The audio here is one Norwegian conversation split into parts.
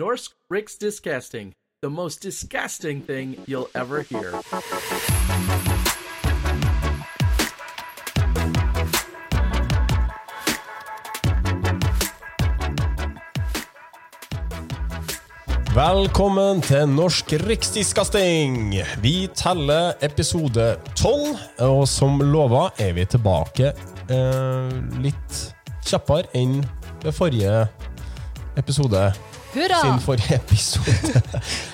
Norsk Rick's Discasting, the most disgusting thing you'll ever hear. Velkommen til Norsk Riksdiskasting! Vi teller episode 12, og som lova er vi tilbake eh, litt kjappere enn ved forrige episode. Hurra! Sin forrige episode.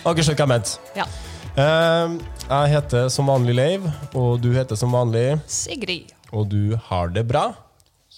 Dere skjønner hva jeg mente. Ja. Eh, jeg heter som vanlig Leiv, og du heter som vanlig, Sigrid. og du har det bra.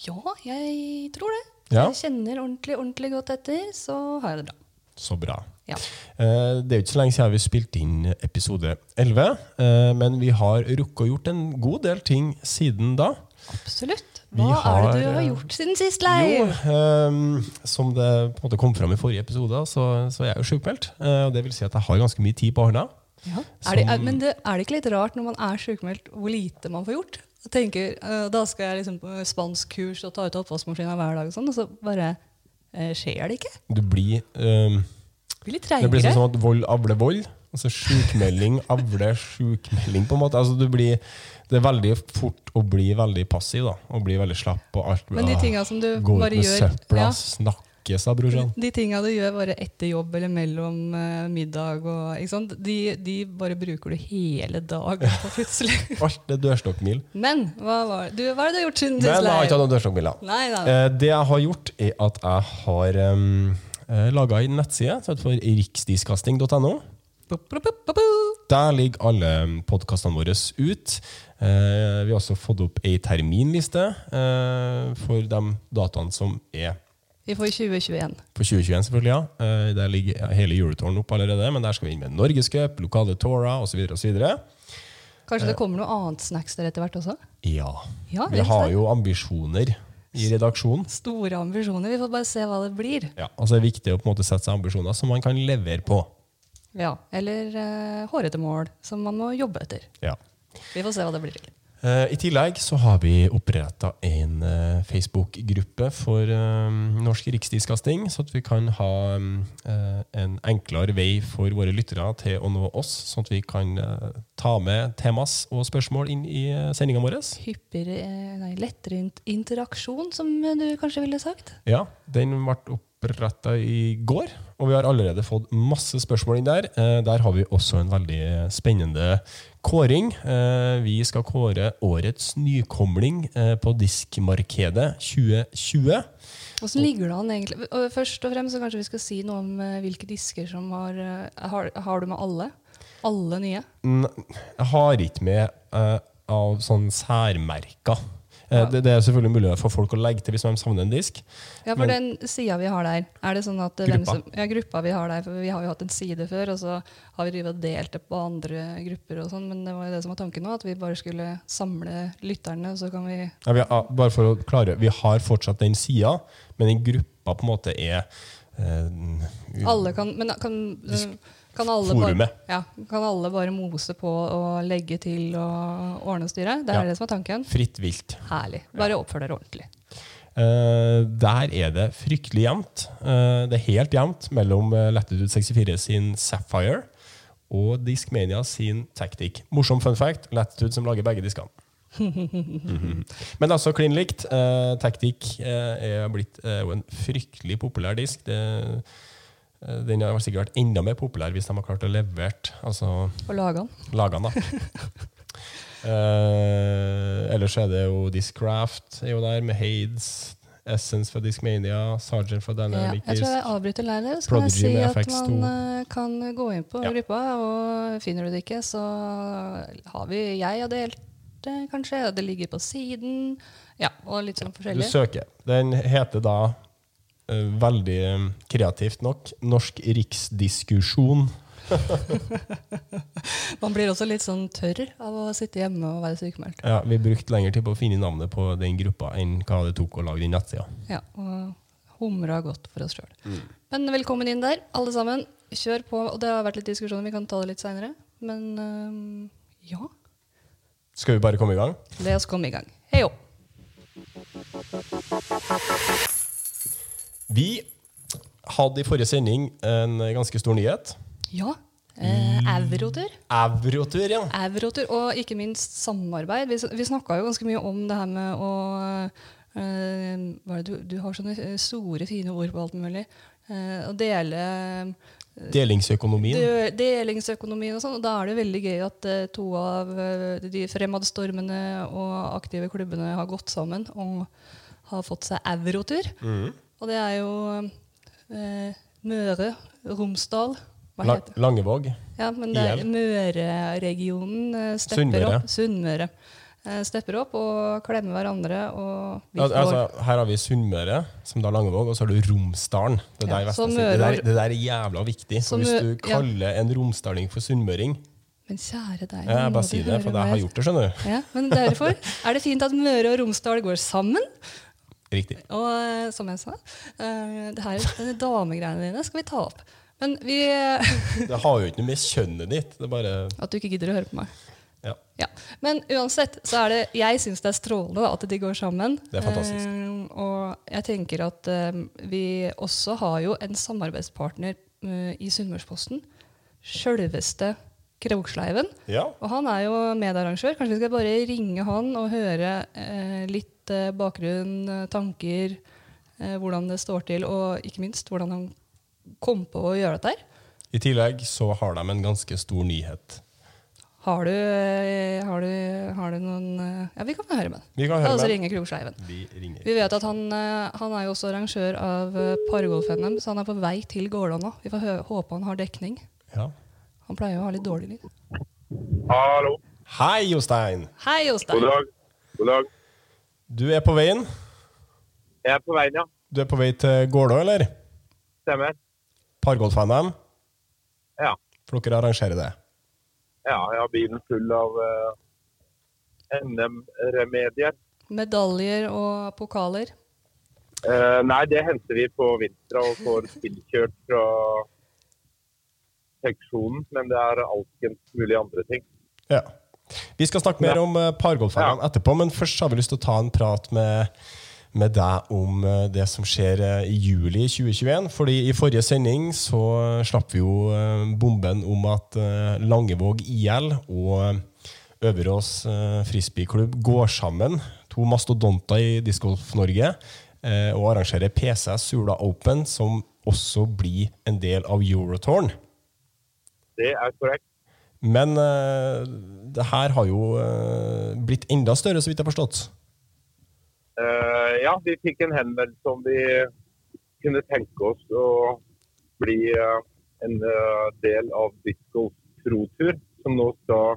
Ja, jeg tror det. Ja. Jeg kjenner ordentlig, ordentlig godt etter, så har jeg det bra. Så bra. Ja. Eh, Det er jo ikke så lenge siden vi spilte inn episode 11, eh, men vi har rukket å gjort en god del ting siden da. Absolutt. Hva er det du har, har eh, gjort siden sist, Jo, Leiv? ehm, som det på en måte kom fram i forrige episode, så, så er jeg jo sjukmeldt. Uh, det vil si at jeg har ganske mye tid på hånda. Ja. Er det, er, men det, er det ikke litt rart når man er sjukmeldt, hvor lite man får gjort? Jeg tenker, uh, Da skal jeg liksom på spanskkurs og ta ut oppvaskmaskina hver dag, og sånn, og så bare uh, skjer det ikke. Du blir um, blir litt Det blir sånn sånn at vold avler vold. Altså Sjukmelding avler sjukmelding, på en måte. Altså, du blir, det er veldig fort å bli veldig passiv da, og bli veldig slapp. og alt. Men de tinga som du Gå bare gjør søpla, ja, snakke, sa brorsan. De tinga du gjør bare etter jobb eller mellom uh, middag, og? De, de bare bruker du hele dagen på plutselig. Alt er dørstokkmil. Men hva, var, du, hva det du har gjort siden Men jeg har ikke hatt noen dørstokkmiler. Nei, nei. Eh, det jeg har gjort, er at jeg har um, laga en nettside heter for riksdiskasting.no. Der ligger alle podkastene våre ut. Eh, vi har også fått opp ei terminliste eh, for de dataene som er Vi får 2021. for 2021, selvfølgelig. ja. Eh, der ligger hele juletårnet opp allerede, men der skal vi inn med Norgescup, lokale Tora osv. osv. Kanskje det kommer noe annet snacks der etter hvert også? Ja. Ja, Vi har jo ambisjoner i redaksjonen. Store ambisjoner. Vi får bare se hva det blir. Ja, altså Det er viktig å på en måte sette seg ambisjoner som man kan levere på. Ja, Eller uh, hårete mål som man må jobbe etter. Ja. Vi får se hva det blir til. Eh, I tillegg så har vi oppretta en uh, Facebook-gruppe for eh, norsk riksdiskasting, så at vi kan ha eh, en enklere vei for våre lyttere til å nå oss, sånn at vi kan ta med temas og spørsmål inn i uh, sendinga vår. Hyppigere, nei, lettere interaksjon, som du kanskje ville sagt? Ja, den ble oppretta i går, og vi har allerede fått masse spørsmål inn der. Eh, Der har vi også en veldig spennende kåring. Eh, Vi skal kåre årets nykomling eh, på diskmarkedet 2020. Hvordan ligger det an egentlig? Først og fremst så kanskje vi skal si noe om hvilke disker som har, har Har du med alle? Alle nye? Jeg har ikke med av sånn særmerker. Eh, Det, det er selvfølgelig mulig for folk å legge til hvis de savner en disk. Ja, for den sida vi har der, er det sånn at eh, Gruppa. som, ja, gruppa vi har der, for vi har jo hatt en side før, og så har vi delt det på andre grupper og sånn, men det var jo det som var tanken nå, at vi bare skulle samle lytterne, og så kan vi Ja, vi har, bare for å klare, vi har fortsatt den sida, men den gruppa på en måte er eh, Alle kan Men kan, Disk- kan alle Forumet. Bare, ja, kan alle bare mose på og legge til og ordne og styre? Det er Ja. det som er tanken. fritt vilt. Herlig. Bare oppfør dere ordentlig. Uh, der er det fryktelig jevnt. Uh, det er helt jevnt mellom uh, Latitude 64 sin Sapphire og Discmania sin Tactic. Morsom fun fact, Latitude som lager begge diskene. Men altså klin likt. Uh, Tactic eh, er blitt eh, en fryktelig populær disk. Det, eh, den har sikkert vært enda mer populær hvis de har klart å levere altså, Og lage den. lagene. da. Eh, ellers er det jo Discraft er jo der, med Hades, Essence fra Discmania, Sergeant fra Ja, Dynamic jeg tror jeg avbryter læret. Så kan jeg si at FX2. man eh, kan gå inn på Ja. gruppa, og finner du det ikke, så har vi Jeg har delt det, kanskje. og Det ligger på siden. Ja, og litt sånn forskjellig. Du søker. Den heter da eh, veldig eh, kreativt nok Norsk riksdiskusjon. Man blir også litt sånn tørr av å sitte hjemme og være sykemeldt. Ja, vi brukte lengre tid på å finne navnet på den gruppa enn hva det tok å lage den nettsida. Ja, og humra godt for oss sjøl. Men velkommen inn der, alle sammen. Kjør på. Og det har vært litt diskusjoner, vi kan ta det litt seinere. Men øhm, ja, Skal vi bare komme i gang? la oss komme i gang. Hei Heio! Vi hadde i forrige sending en ganske stor nyhet. Ja. Eh, Eurotur. Eurotur, ja. Eurotur, og ikke minst samarbeid. Vi, vi snakka jo ganske mye om det her med å eh, er du, du har sånne eh, store, fine ord på alt mulig. Eh, å dele Delingsøkonomien. de- delingsøkonomien og sånn. Og da er det veldig gøy at eh, to av eh, de fremadstormende og aktive klubbene har gått sammen og har fått seg eurotur. Mhm. Og det er jo eh, Møre, Romsdal Hva La heter det? Langevåg. Ja, men det er Møre-regionen eh, stepper Sunnmøre. opp. Sunnmøre. Eh, stepper opp og klemmer hverandre. Og ja, altså, her har vi Sunnmøre, som da Langevåg, og så har du Romsdalen. Det, Ja, det, der, det der er jævla viktig. Så hvis du du ja. kaller en romsdaling for sunnmøring Men kjære deg. Jeg bare si det, for jeg har gjort det, skjønner du. Ja, men derfor er det fint at Møre og Romsdal går sammen. Riktig. Og eh, som jeg sa, eh, det her, denne damegreiene dine skal vi ta opp. Men vi Det har jo ikke noe med kjønnet ditt. Det er bare At du ikke gidder å høre på meg. Ja. Ja. Men uansett så er det Jeg syns det er strålende at de går sammen. Det er fantastisk. Eh, og jeg tenker at eh, vi også har jo en samarbeidspartner eh, i Sunnmørsposten. Sjølveste Kroksleiven. Ja. Og han er jo medarrangør. Kanskje vi skal bare ringe han og høre eh, litt eh, bakgrunn, eh, tanker, eh, hvordan det står til, og ikke minst hvordan han kom på å gjøre dette her. I tillegg så har de en ganske stor nyhet. Har du, har du, har du noen Ja, vi kan få høre med den. Vi kan høre oss med ringe Vi ringer. Vi vet at han, han er jo også arrangør av Pargolf-NM, så han er på vei til Gårdal nå. Vi får håpe han har dekning. Ja. Han pleier jo å ha litt dårlig lyd. Hallo. Hei, Jostein! Hei, God dag. God dag. Du er på veien? Jeg er på veien, ja. Du er på vei til Gålå, eller? Stemmer. Pargolf-NM? Ja. For dere arrangerer det? Ja, jeg har bilen full av uh, NM-remedier. Medaljer og pokaler. Uh, nei, det henter vi på Vinstra og får tilkjørt fra seksjonen. Men det er alskens mulig andre ting. Ja. Vi skal snakke mer Ja. om uh, pargolf-NM etterpå, men først har vi lyst til å ta en prat med, med deg om eh, det som skjer eh, i juli 2021. Fordi i forrige sending så slapp vi jo eh, bomben om at eh, Langevåg IL og Øverås frisbeeklubb går sammen, to mastodonter i Discgolf-Norge, eh, og arrangerer PCS Sula Open, som også blir en del av Eurotorn. Det er korrekt. Men uh, det her har jo uh, blitt enda større, så vidt jeg har forstått. Uh, ja, vi fikk en henvendelse om vi kunne tenke oss å bli en del av Discos Pro-tur, som nå skal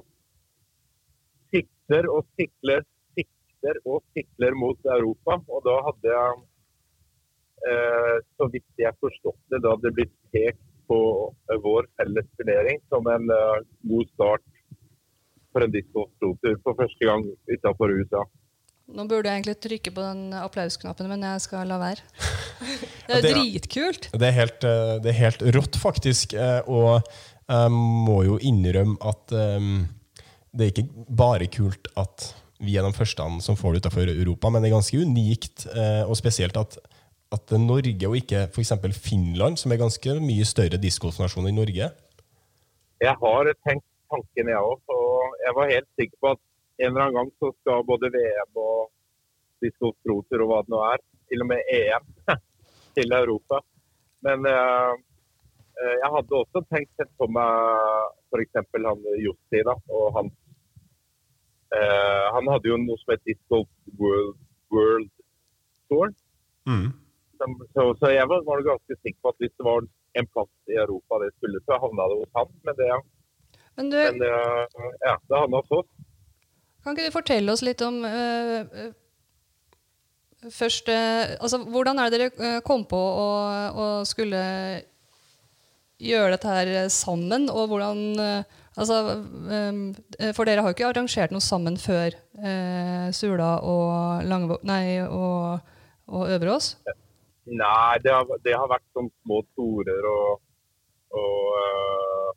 sikter og sikler, sikter og sikler mot Europa. Og da hadde jeg, så vidt jeg forstått det, da hadde det blitt pekt på eh, vår felles turnering som en eh, god start for en Disco Pro-tur for første gang utenfor USA. Nå burde jeg egentlig trykke på den applausknappen, men jeg skal la være. Det er det- dritkult. Det er helt, eh, det er helt rått, faktisk. eh, Og jeg må jo innrømme at det er ikke bare kult at vi er de første som får det utenfor Europa, men det er ganske unikt, og spesielt at, at Norge og ikke f.eks. Finland, som er ganske mye større diskosnasjon enn Norge. Jeg har tenkt tanken, jeg òg. Og jeg var helt sikker på at en eller annen gang så skal både VM og diskosproter og hva det nå er, til og med EM, til Europa. Men eh, eh, jeg hadde også tenkt sett på meg f.eks. han Jussi da, og han eh, Han hadde jo noe som het Disco World, World Tour. Som, så, så jeg var, var ganske sikker på at hvis det var en plass i Europa det skulle, så havna det hos han. Men det, Men du, men eh, ja, det havna hos oss. kan ikke du fortelle oss litt om øh, Først, øh, altså, Hvordan er det dere kom på å, å skulle gjøre dette her sammen? Og hvordan altså, For dere har jo ikke arrangert noe sammen før øh, Sula og, Langevåg, nei, og, og Øverås? Nei, det har, det har vært sånn små torer og, og eh,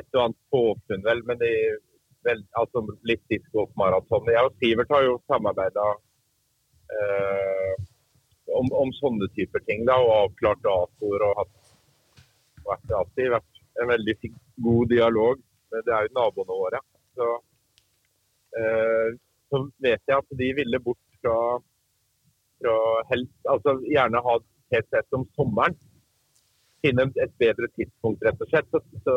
et og annet påfunn, vel. Men det er vel, altså litt discgolfmaraton. Jeg og Sivert har jo samarbeida om, om, sånne typer ting. da, Og avklart datoer og hatt vært, alltid vært en veldig god dialog. Men det er jo naboene våre. Så, eh, så vet jeg at de ville bort fra, fra helst, altså gjerne ha sett om sommeren. Finne et bedre tidspunkt, rett og slett. Så, så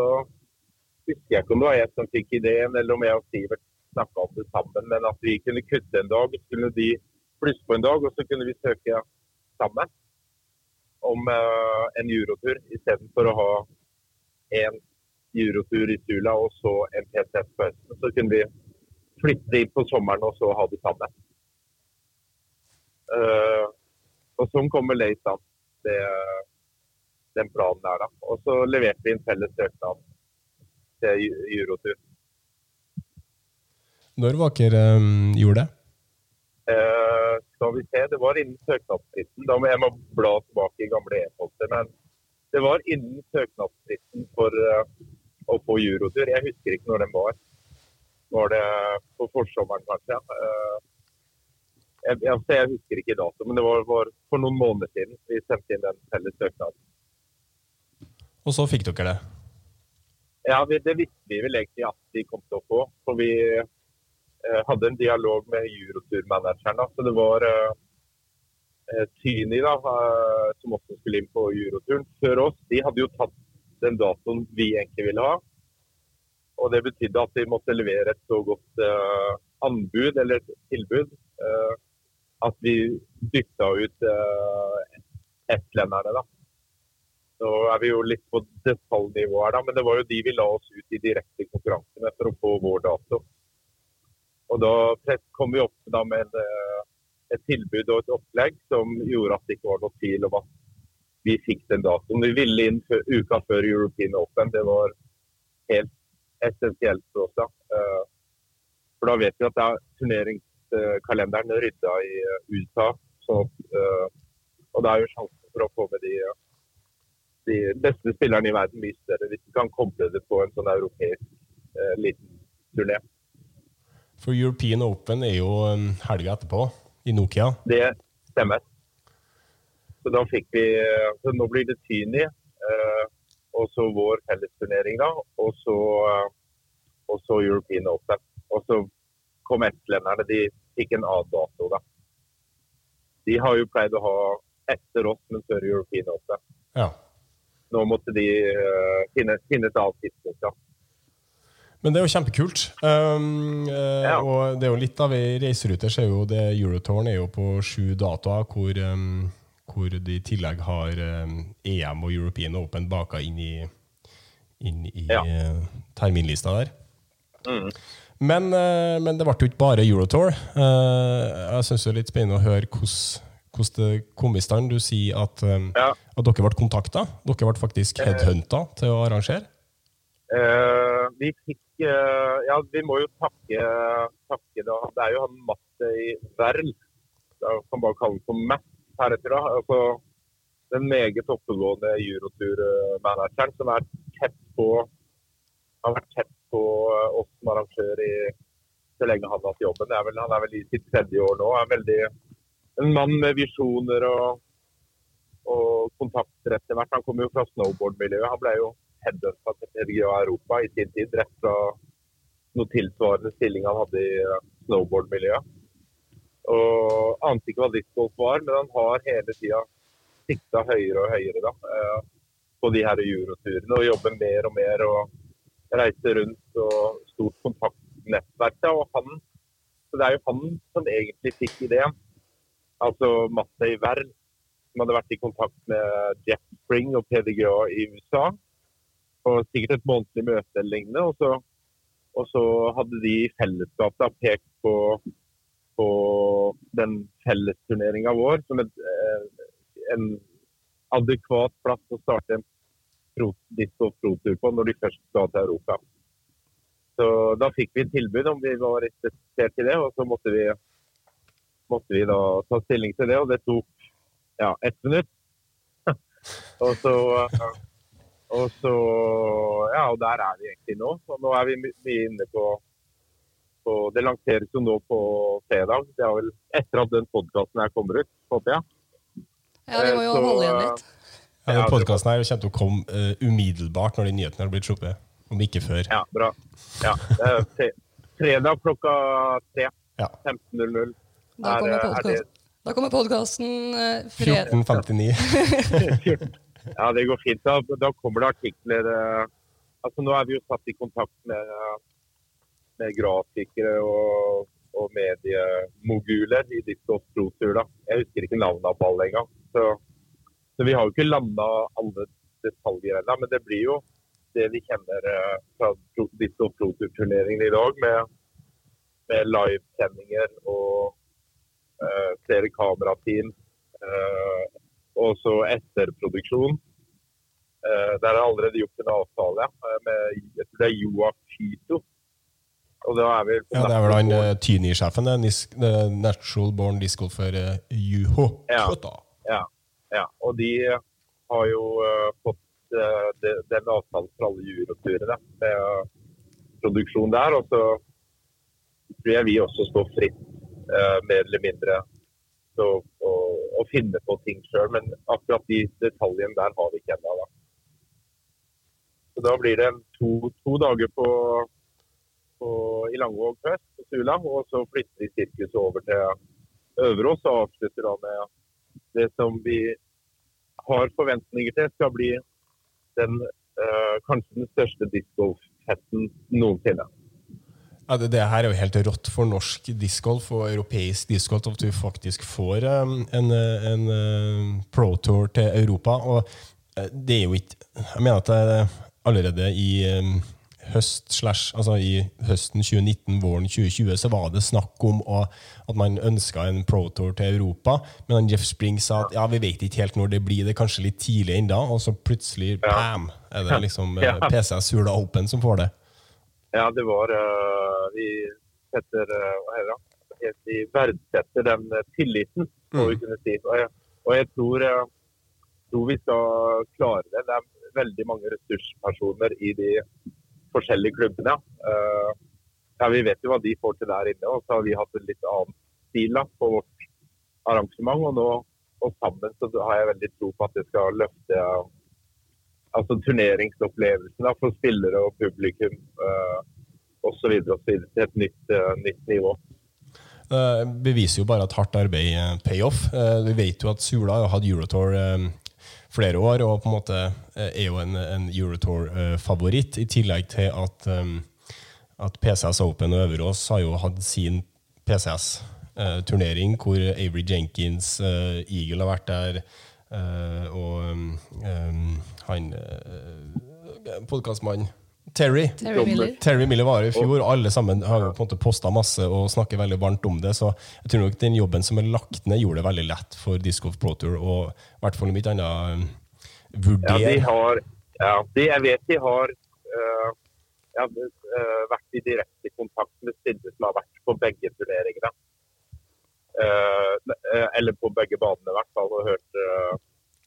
husker jeg ikke om det var jeg som fikk ideen, eller om jeg og Sivert snakka om det sammen. Men at vi kunne kutte en dag, skulle de plusse på en dag, og så kunne vi søke sammen om uh, en eurotur istedenfor å ha en eurotur i Sula og så en PTS på høsten. Så kunne vi flytte inn på sommeren og så ha det sammen. Uh, og som kommer late an, det, den planen der. da. Og så leverte vi en felles søknad til eurotur. Når var dere um, gjorde det? Uh, skal vi se, det var innen søknadsfristen. Da må jeg må bla tilbake i gamle e-poster. Men det var innen søknadsfristen for uh, å få eurotur. Jeg husker ikke når den var. Var det på forsommeren, kanskje? Uh, jeg, altså jeg, husker ikke dato, men det var, var, for noen måneder siden vi sendte inn den felles søknaden. Og så fikk dere det? Ja, det visste vi vel egentlig at de kom til å få. For vi Eh, hadde en dialog med Eurotur-manageren. Så det var eh, Tyni da, uh, som også skulle inn på Euroturen før oss. De hadde jo tatt den datoen vi egentlig ville ha. Og det betydde at de måtte levere et så godt eh, anbud eller tilbud at vi bytta ut estlenderne. da. Nå er vi jo litt på detaljnivå her, da, men det var jo de vi la oss ut i direkte konkurranse med for å få vår dato. Og da kom vi opp med en, eh, et tilbud og et opplegg som gjorde at det ikke var noe tvil om at vi fikk den datoen. Vi ville inn uka før European Open. Det var helt essensielt for oss. da. Eh, for da vet vi at det er turneringskalenderen rydda i eh, USA. Så, og det er jo sjansen for å få med de, de beste spillerne i verden mye større hvis vi kan koble det på en sånn europeisk liten turné. For European Open er jo um, helga etterpå, i Nokia. Det stemmer. Så da fikk vi så Nå blir det Tyni, eh, og så vår fellesturnering, da. Og så, eh, og så European Open. Og så kom estlenderne. De fikk en annen dato, da. De har jo pleid å ha etter oss, men før European også. Ja. Nå måtte de uh, finne, finne et annet tidspunkt. da. Men det er jo kjempekult. Um, uh, ja. Og det er jo litt av ei reiserute. Så er jo det Eurotorn er jo på sju datoer, hvor, um, hvor de i tillegg har um, EM og European Open baka inn i, inn i ja. uh, terminlista der. Mm. Men, uh, men, det ble jo ikke bare Eurotour. jeg syns det er litt spennende å høre hvordan det kom i stand. Du sier at, ja. at dere ble kontakta. Dere ble faktisk headhunta til å arrangere. vi fikk uh, ja, vi må jo takke, takke da. Det er jo han Matte i Verl. Kan bare kalle han for Matt heretter. da. Altså, den meget oppegående Eurotour-manageren som er tett på har vært tett på eh, oss som arrangør i, så lenge han har hatt jobben. Er vel, han er vel i sitt tredje år nå. er veldig En mann med visjoner og, og kontakter etter hvert. Han kommer jo fra snowboard-miljøet. Han ble jo headhunta til PGA Europa i sin tid, rett fra noe tilsvarende stilling han hadde i snowboardmiljøet. Og Ante ikke hva discgolf var, men han har hele tida sikta høyere og høyere da, eh, på de her euroturene. Og jobber mer og mer og reiser rundt og stort kontaktnettverk. Og han, så Det er jo han som egentlig fikk ideen. Altså Mattei Werl, som hadde vært i kontakt med Jeff Spring og PDGA i USA på sikkert et månedlig møte eller lignende. Og så, og så hadde de i fellesskap pekt på, på den fellesturneringa vår som et, eh, en adekvat plass å starte en pro, disco pro-tur på når de først skal til Europa. Så Da fikk vi tilbud om vi var interessert i det, og så måtte vi, måtte vi da ta stilling til det. Og det tok ja, ett minutt. og så og så Ja, og der er vi egentlig nå. Så nå er vi mye inne på, på Det lanseres jo nå på fredag. Det er vel etter at den podkasten her kommer ut, håper jeg. Ja, vi må jo Så, holde igjen litt. Ja, Ja, podkasten her kommer til å komme uh, umiddelbart når de nyhetene har blitt sluppet. Om ikke før. Ja, bra. Ja, fredag klokka tre. Ja. 15.00. Da er, kommer er podkasten. det- Da kommer podkasten eh, 1459. Ja, det går fint. Da, da kommer det artikler eh, Altså, Nå er vi jo satt i kontakt med, med grafikere og, og mediemoguler i Ditt Oslo-tur. Jeg husker ikke navnet på alle engang. Så, vi har jo ikke landa alle detaljer ennå. Men det blir jo det vi kjenner eh, fra disse prototurneringene i dag, med, med livesendinger og uh, flere kamerateam. Uh, og så etterproduksjon. Uh, der er allerede gjort en avtale med jeg tror det er Joa Fito. Og da er vi Ja, det er vel han uh, Tyni-sjefen, Natural Born Disc-golfer uh, Juho. Ja. Ja, ja. Og de har jo eh, fått eh, de, den avtalen for alle juroturene med eh, produksjon der. Og så tror jeg vi også står fritt, mer eller mindre, til å, finne på ting sjøl. Men akkurat de detaljene der har vi ikke ennå. Da. Så da blir det to, to dager på, på, i Langvåg først, på Sula. Og så flytter vi sirkuset over til Øverås og avslutter da med det som vi har forventninger til skal bli den, eh, kanskje den største discgolf-festen noensinne. Ja, det, det her er jo helt rått for norsk discgolf og europeisk discgolf at vi faktisk får um, en, eh, en uh, pro tour til Europa. Og det er jo ikke Jeg mener at det allerede i um, høst slash, altså i høsten 2019, våren 2020, så var det snakk om å, at man ønska en pro tour til Europa. Men han Jeff Spring sa at ja, vi vet ikke helt når det blir, det er kanskje litt tidlig ennå. Og så plutselig, bam, er det liksom uh, Ja. PCS Sula Open som får det. Ja, det var uh, Vi setter uh, det? Vi verdsetter den eh, tilliten, må vi kunne si. Og jeg, og jeg tror, eh, tror vi skal klare det. Det er veldig mange ressurspersoner i de forskjellige klubbene. Uh, ja, Vi vet jo hva de får til der inne. Og så har vi hatt en litt annen stil da, på vårt arrangement. Og nå og sammen så har jeg veldig tro på at det skal løfte altså turneringsopplevelsen da, for spillere og publikum uh, osv. til et nytt, uh, nytt nivå. Det beviser jo bare at hardt arbeid eh, pay off. Eh, Vi vet jo at Sula har hatt Eurotour eh, flere år, og på en måte eh, er jo en, en Eurotour-favoritt. I tillegg til at, eh, at PCS Open og Øverås har jo hatt sin PCS-turnering, hvor Avery Jenkins, eh, Eagle har vært der, eh, og eh, han uh, podkastmannen Terry. Terry Miller. Terry Miller var i fjor, og alle sammen har på en måte posta masse og snakker veldig varmt om det. Så jeg tror nok den jobben som er lagt ned, gjorde det veldig lett for Disco of Pro Tour å i hvert fall om ikke annet vurdere. Ja, de har, ja, de, jeg vet de har uh, jeg har eh, vært i direkte kontakt med spillere som har vært på begge turneringene. Uh, eh, eller på begge banene, i hvert fall. Og, hørt,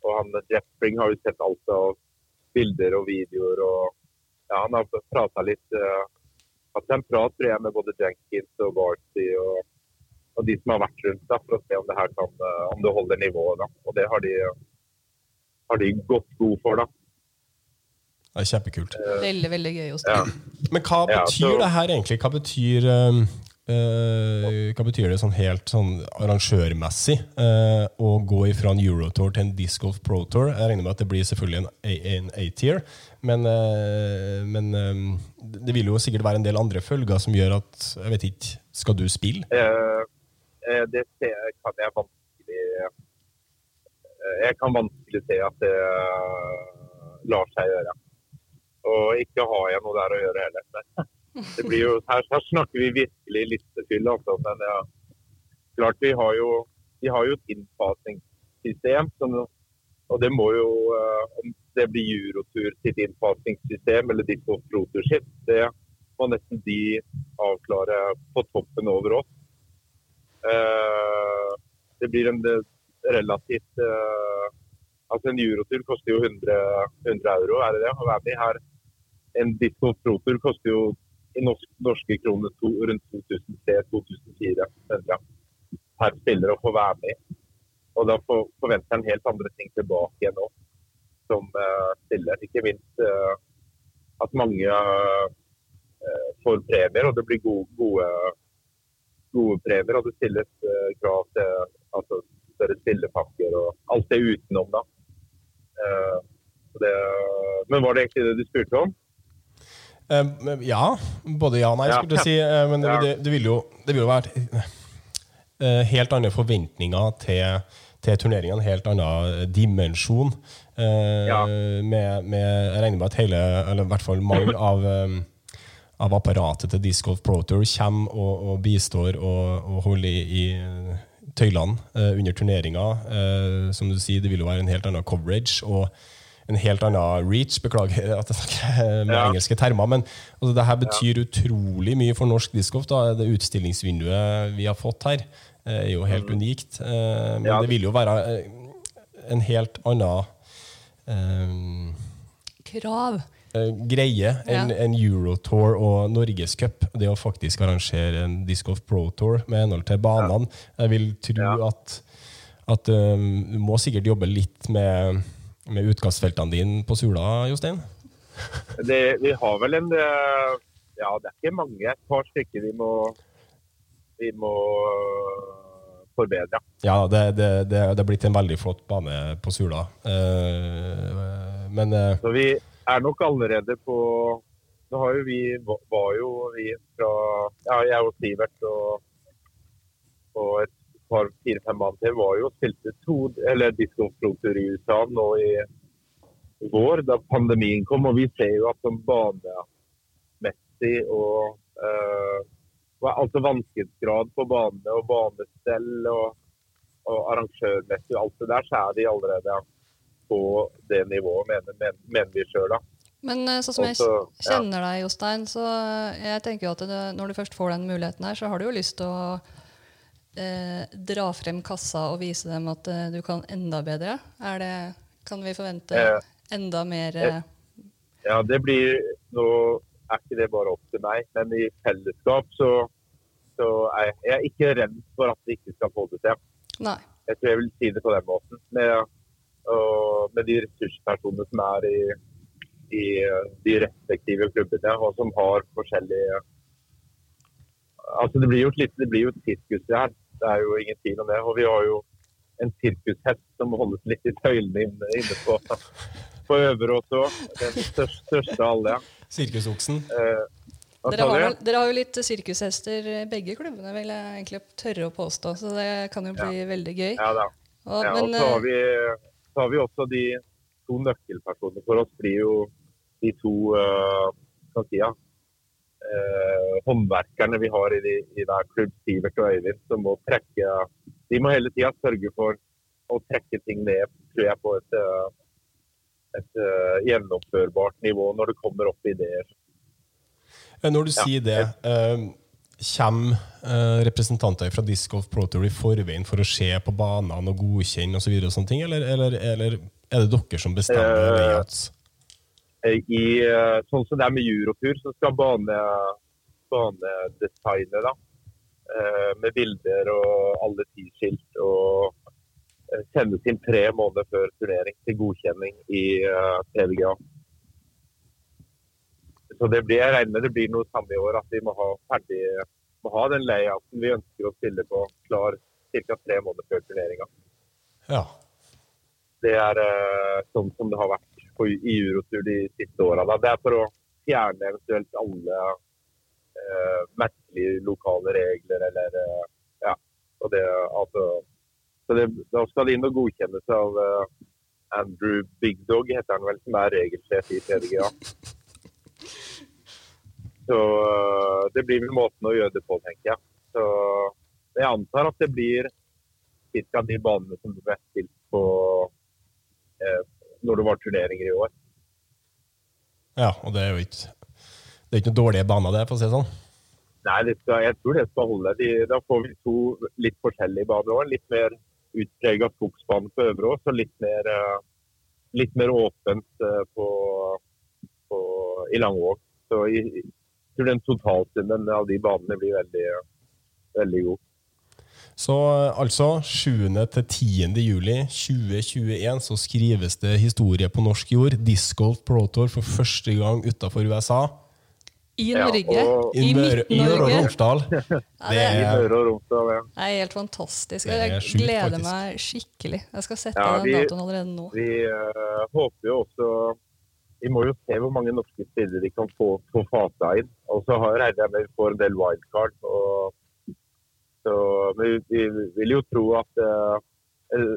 og han, Jeff Spring har jo sett alt av bilder og videoer. og ja, Han har prata litt uh, Hatt en prat tror jeg, med både Jenkins og Barty og, og de som har vært rundt, da, for å se om det her kan, eh, om det holder nivået. da. Og det har de, har de gått god for. da. Det er kjempekult. Veldig, veldig gøy å Ja. Men hva Ja, betyr så- det her egentlig? Hva betyr, um, eh, hva betyr det sånn helt sånn arrangørmessig uh, å gå ifra en Eurotour til en Disc Golf Pro Tour? Jeg regner med at det blir selvfølgelig en A-tier, men, uh, men um, det vil jo sikkert være en del andre følger som gjør at Jeg vet ikke, skal du spille? Det kan jeg vanskelig Jeg kan vanskelig se at det lar seg gjøre. Og ikke har jeg noe der å gjøre heller. Jo, her, her snakker vi virkelig listefyll. Altså. Men ja, klart vi har jo, vi har jo et innfasingssystem. Som, og det må jo eh, Om det blir Eurotur sitt innfasingssystem eller Disco Protur sitt, det må nesten de avklare på toppen over oss. Eh, det blir en eh, relativt Altså En eurotur koster jo 100, 100 euro, er det det? Å være med her. En Disco Pro-tur koster jo i norsk, norske kroner to, rundt 2003-2004 per spiller å få være med. Og da for, forventer han helt andre ting tilbake igjen nå, som uh, stiller. Ikke minst uh, at mange uh, får premier, og det blir gode, gode, gode premier. Og det stilles krav til altså, større spillepakker og alt det utenom, da. Det, men var det egentlig det du spurte om? Ja. Både ja og nei, skulle du si. Men det, det, det, vil jo, vil jo være helt andre forventninger til til turneringa en helt annen dimensjon. Eh, med, med, jeg regner med at hele, eller i hvert fall mange av, av apparatet til Disc Golf Pro Tour kommer og, og bistår og, og holder i, i tøylene eh, under turneringa. Eh, som du sier, det vil jo være en helt annen coverage. og en helt annen reach. Beklager at jeg snakker med ja. engelske termer. Men altså, det her betyr ja. utrolig mye for norsk discgolf. Det utstillingsvinduet vi har fått her, er jo helt mm. unikt. Eh, men ja. det vil jo være eh, en helt annen um, Krav. greie enn ja. en Eurotour og Norgescup. Det å faktisk arrangere en Disc Golf Pro Tour med henhold til banene. Jeg vil tro ja. at, at um, du må sikkert jobbe litt med, med utkastfeltene dine på Sula, Jostein? Det, vi har vel en Ja, det er ikke mange. Et par stykker vi må vi må øh, forbedre. Ja, det, det, det, det er blitt en veldig flott bane på Sula. Uh, men Så vi er nok allerede på Nå har jo vi, var jo vi fra ja, Jeg og Sivert og, og et par fire-fem mann til var jo spilte to eller diskoprotur i USA nå i vår, da pandemien kom. Og vi ser jo at som banemessig og uh, altså vanskelighetsgrad på banene og banestell og, og arrangørmessig og alt det der, så er de allerede på det nivået, mener, mener, mener vi sjøl. Men eh, sånn som jeg kjenner deg, Jostein, så jeg tenker jo at det, når du først får den muligheten her, så har du jo lyst til å eh, dra frem kassa og vise dem at eh, du kan enda bedre. Er det, kan vi forvente eh, enda mer eh, Ja, det blir nå er ikke det bare opp til meg. Men i fellesskap så, så er jeg ikke redd for at vi ikke skal få det til. Nei. Jeg tror jeg vil si det på den måten. Med, og, med de ressurspersonene som er i, i de respektive klubbene, og som har forskjellige Altså Det blir jo et, litt, det blir jo et sirkus her. Det er jo ingen tvil om det. Og vi har jo en sirkushest som holdes litt i tøylene inne, inne på, på Øverås òg. Den største, største av alle. Sirkusoksen. Eh, dere, har, dere, har, jo litt sirkushester begge klubbene, vil jeg egentlig tørre å påstå. Så det kan jo bli ja. veldig gøy. Ja da. Og, ja, men, og så, har vi, så, har vi, også de to nøkkelpersonene for oss. blir jo de to uh, si, ja, uh, håndverkerne vi har i, de, i der klubb, Sivert og Øyvind, som må trekke De må hele tida sørge for å trekke ting ned tror jeg, på et uh, et uh, gjennomførbart nivå når det kommer opp ideer. Eh, når du ja. sier det, uh, kommer uh, representanter fra Disc Golf Pro Tour i forveien for å se på banene og godkjenne osv., og, og eller, eller, eller, er det dere som bestemmer layouts? I, sånn som det er med Eurotur, så skal bane, banedesignet da, med bilder og alle tiskilt og sendes inn tre måneder før turnering til godkjenning i eh, PVGA. Så det blir, jeg regner med det blir noe samme i år, at vi må ha ferdig må ha den layouten vi ønsker å spille på, klar ca. tre måneder før turneringa. Ja. Det er sånn som det har vært på, i Eurotur de siste åra. Det er for å fjerne eventuelt alle eh, merkelige lokale regler eller eh, ja. Og det, altså, så det, Da skal det inn og godkjennes av eh, Andrew Big Dog, heter han vel, som er regelsjef i PDGA. Så uh, det blir vel måten å gjøre det på, tenker jeg. Så jeg antar at det blir ca. de banene som ble spilt på uh, når det var turneringer i år. Ja, og det er jo ikke det er ikke noen dårlige baner, det, for å si det sånn? Nei, det skal, jeg tror det skal holde. De, da får vi to litt forskjellige baner òg. Litt mer utprega skogsbane på Øverås og litt mer, eh, litt mer åpent eh, på, på, i Langvåg. Så jeg, jeg tror den totalsummen av de banene blir veldig, veldig god. Så altså 7. til 10. juli 2021 så skrives det historie på norsk jord. Disc Golf Pro Tour for første gang utafor USA. I Ja, Norge. og- I Møre i Møre og. Romsdal. Det er. Det er helt fantastisk. Jeg gleder meg skikkelig. Jeg skal sette Ja, den vi- datoen allerede nå. Vi uh, håper jo også Vi må jo se hvor mange norske spillere vi kan få, få fasa inn. Og så har- regner jeg med vi får en del wildcard. Og, så, vi, vi vil jo tro at eh, eh,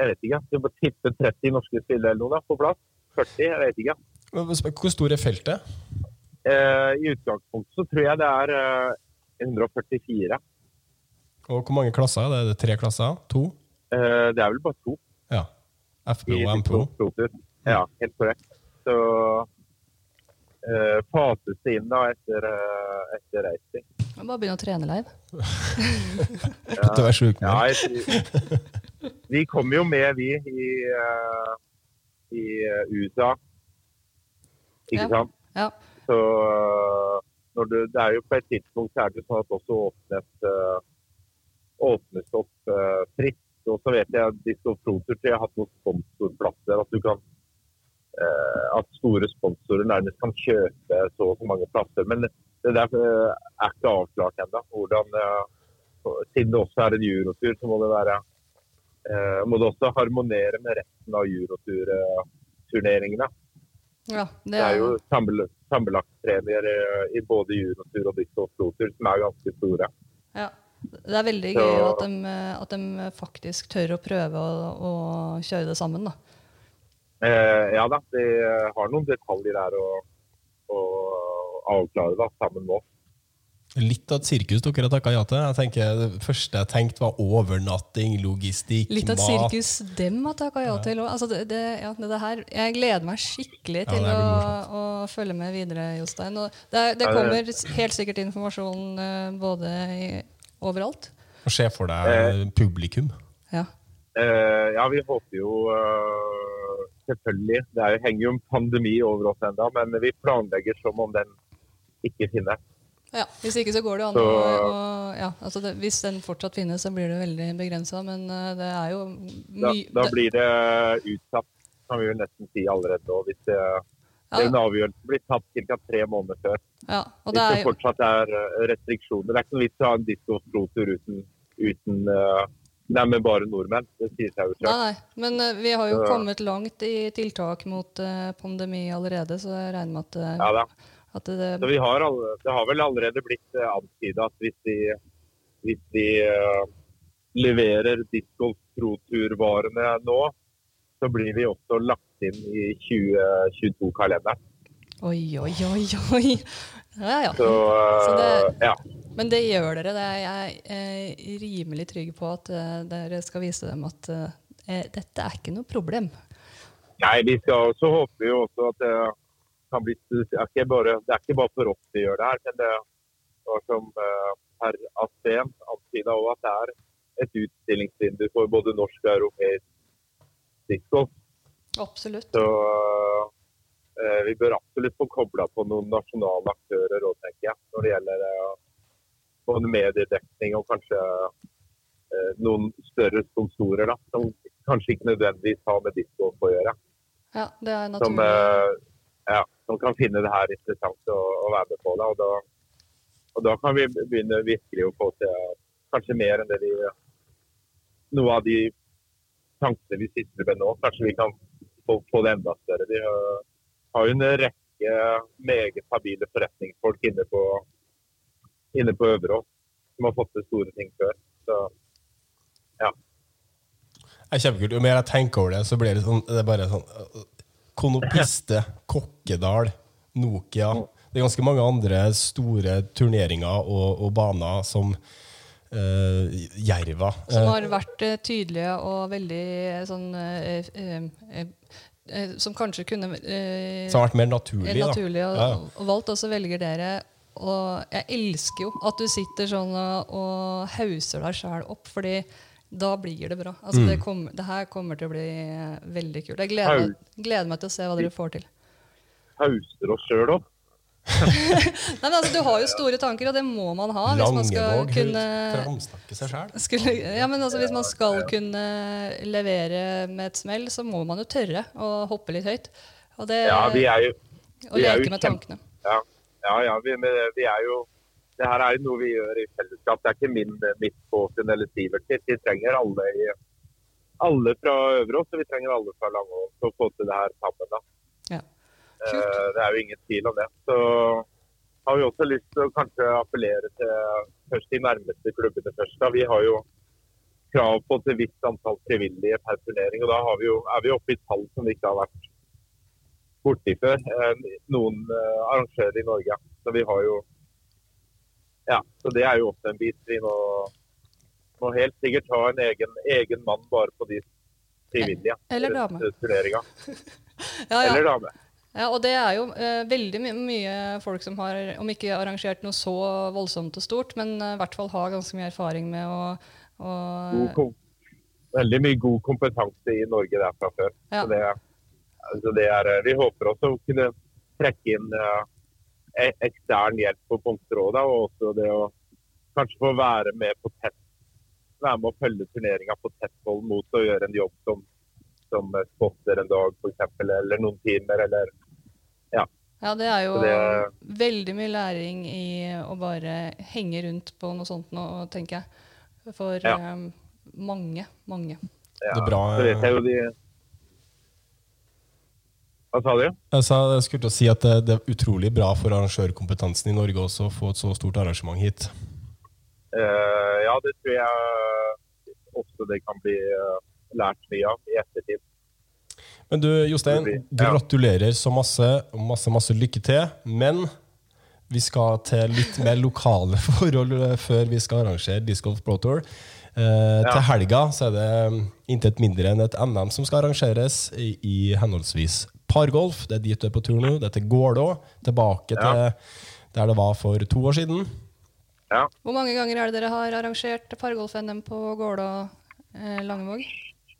Jeg vet ikke. Vi må tippe 30 norske spillere eller noe da, på plass. 40, jeg vet ikke. Hvor stor er feltet? Eh, I utgangspunktet så tror jeg det er eh, 144. Og hvor mange klasser? er det? Er det tre klasser? To? Eh, det er vel bare to. Ja. FPO og MPO. Ja, helt korrekt. Så eh, fases inn da etter, uh, etter racing. Jeg må Bare begynne å trene live. Slutt å være sjuk vi kom jo med, vi, i, uh, i eh, USA. Ikke Ja. sant? Ja. Så eh, når du, det er jo på et tidspunkt så er det sånn at også åpnes, uh, åpnes opp uh, fritt. Og så vet jeg at jeg har hatt noen sponsorplasser. At, du kan, eh, at store sponsorer nærmest kan kjøpe så og så mange plasser. Men det der eh, er ikke avklart ennå. Eh, Siden det også er en eurotur, så må det være eh, må det også harmonere med resten av euroturturneringene. ja det Det er er jo sammenl- sammenlagtpremier i både Eurotur og Golf Pro som er ganske store. ja. Det er veldig Så- gøy at de, at de faktisk tør å prøve å, å kjøre det sammen. da. Eh, ja da, de har noen detaljer der å, å avklare da, sammen med oss. Litt av et sirkus dere har takka ja til. Jeg tenker, Det første jeg tenkte, var overnatting, logistikk, mat. Litt av et mat. sirkus dem har takka ja til. Altså det, det, ja, det, det her, jeg gleder meg skikkelig til ja, å, å følge med videre, Jostein. Og det, det kommer helt sikkert informasjon eh, både i, overalt. Og Se for deg publikum. Ja. Eh, ja, vi håper jo eh, selvfølgelig Det er, henger jo en pandemi over oss ennå, men vi planlegger som om den ikke finnes. ja. Hvis ikke så går det an Så- å ja, altså det, Hvis den fortsatt finnes, så blir det veldig begrensa. Men eh, det er jo mye da blir det utsatt, kan vi jo nesten si allerede nå. Hvis det, ja, en avgjørelse blir tatt ca. tre måneder før. ja, og Hvis det er det fortsatt er eh, restriksjoner. Det er ikke noe vits i å ha en diskostrotur uten, uten eh, Nei, men bare nordmenn. Det sier seg jo Nei, selv. nei. Men eh, vi har jo kommet langt i tiltak mot eh, pandemi allerede, så jeg regner med at, eh, Ja, da. at det, Så vi har alle, det har vel allerede blitt antyda at hvis de, hvis de uh, leverer disco pro-turvarene nå, så blir vi også lagt inn i 2022-kalenderen. Oi, oi, oi, oi. Ja, ja. Så, uh, Så det- ja. Men det gjør dere. Det er jeg er rimelig trygg på at eh, dere skal vise dem at eh, dette er ikke noe problem. Nei, vi skal, også håpe jo også at det kan bli det er ikke bare, er ikke bare for oss de gjør det her, men det var som eh, herr Asten antyda òg, at det er et utstillingsvindu for både norsk og europeisk discgolf. Absolutt. Så eh, vi bør absolutt få kobla på noen nasjonale aktører òg, tenker jeg. Når det gjelder eh, en mediedekning og kanskje eh, noen større sponsorer, da. Som kanskje ikke nødvendigvis har med disko å gjøre. Ja, det er Som, naturlig. eh, ja, som kan finne det her interessant å, å være med på Da, Og da, og da kan vi begynne virkelig å få til kanskje mer enn det vi Noe av de tankene vi sitter med nå, kanskje vi kan få, få det enda større. Vi har, har jo en rekke meget habile forretningsfolk inne på, inne på Øverås som har fått til store ting før. Så Det er kjempekult. Jo mer jeg tenker over det, så blir det sånn Det er bare sånn øh, Konopiste, Kokkedal, Nokia Det er ganske mange andre store turneringer og, og baner som uh, Jerva. Som Eh, har vært tydelige og veldig eh, sånn uh, uh, Som kanskje kunne eh, som har vært mer naturlig. da. naturlig og, Ja. og valgt, og så velger dere Og jeg elsker jo at du sitter sånn og, og hauser deg sjæl opp, fordi da blir det bra. Altså, Mm. det, kom, det her kommer til å bli veldig kult. Jeg gleder, meg- gleder meg til å se hva dere får til. hauser oss sjøl opp. Nei, men altså, Du har jo store tanker, og det må man ha hvis man skal kunne framsnakke seg ja, men altså, Hvis man skal kunne levere med et smell, så må man jo tørre å hoppe litt høyt. Og, det, Ja, vi er jo og vi jo leke med tankene. Ja, ja, ja vi, vi er jo Det her er jo noe vi gjør i fellesskap. Det er ikke min, mitt påfunn eller Sivert sitt. Vi trenger alle, i, alle fra Øverås og vi trenger alle fra Langås for å få til det her sammen. da. Ja. Eh, Det er jo ingen tvil om det. Så har vi også lyst til å kanskje appellere til først de nærmeste klubbene først. da. Vi har jo krav på et visst antall frivillige per turnering. og Da har vi jo, er vi oppe i tall som vi ikke har vært borti før. eh, Noen eh, arrangører i Norge. Så vi har jo Ja, så det er jo også en bit vi må, må helt sikkert ha en egen, egen mann bare på de frivillige Eller dame. Ja, ja. Eller dame. Ja, og det er jo eh, veldig my mye folk som har, om ikke arrangert noe så voldsomt og stort, men eh, i hvert fall har ganske mye erfaring med å, å veldig mye god kompetanse i Norge der fra før. Ja. Så det, altså det er, vi håper også å kunne trekke inn eh, e- ekstern hjelp på punktrådet, og også det å kanskje få være med på tett være med å følge turneringa på tett hold mot å gjøre en jobb som, som spotter en dag f.eks., eller noen timer, eller Ja, det er jo det- veldig mye læring i å bare henge rundt på noe sånt nå, tenker jeg. For Ja. eh, mange, mange. ja, Det er bra, Så vet jeg jo de Hva sa du? Jeg, sa, jeg skulle til å si at det, det er utrolig bra for arrangørkompetansen i Norge også å få et så stort arrangement hit. Uh, ja, det tror jeg også det kan bli eh, lært mye av i ettertid. Men du, Jostein, ja. gratulerer så masse, masse, masse lykke til. Men vi skal til litt mer lokale forhold eh, før vi skal arrangere Disc Golf Pro Tour. Eh, Til helga så er det intet mindre enn et NM som skal arrangeres i, i henholdsvis pargolf. Det er dit du er på tur nå. Det er til Gålå. Tilbake Ja. til der det var for to år siden. Ja. Hvor mange ganger er det dere har arrangert pargolf-NM på Gålå eh, Langevåg?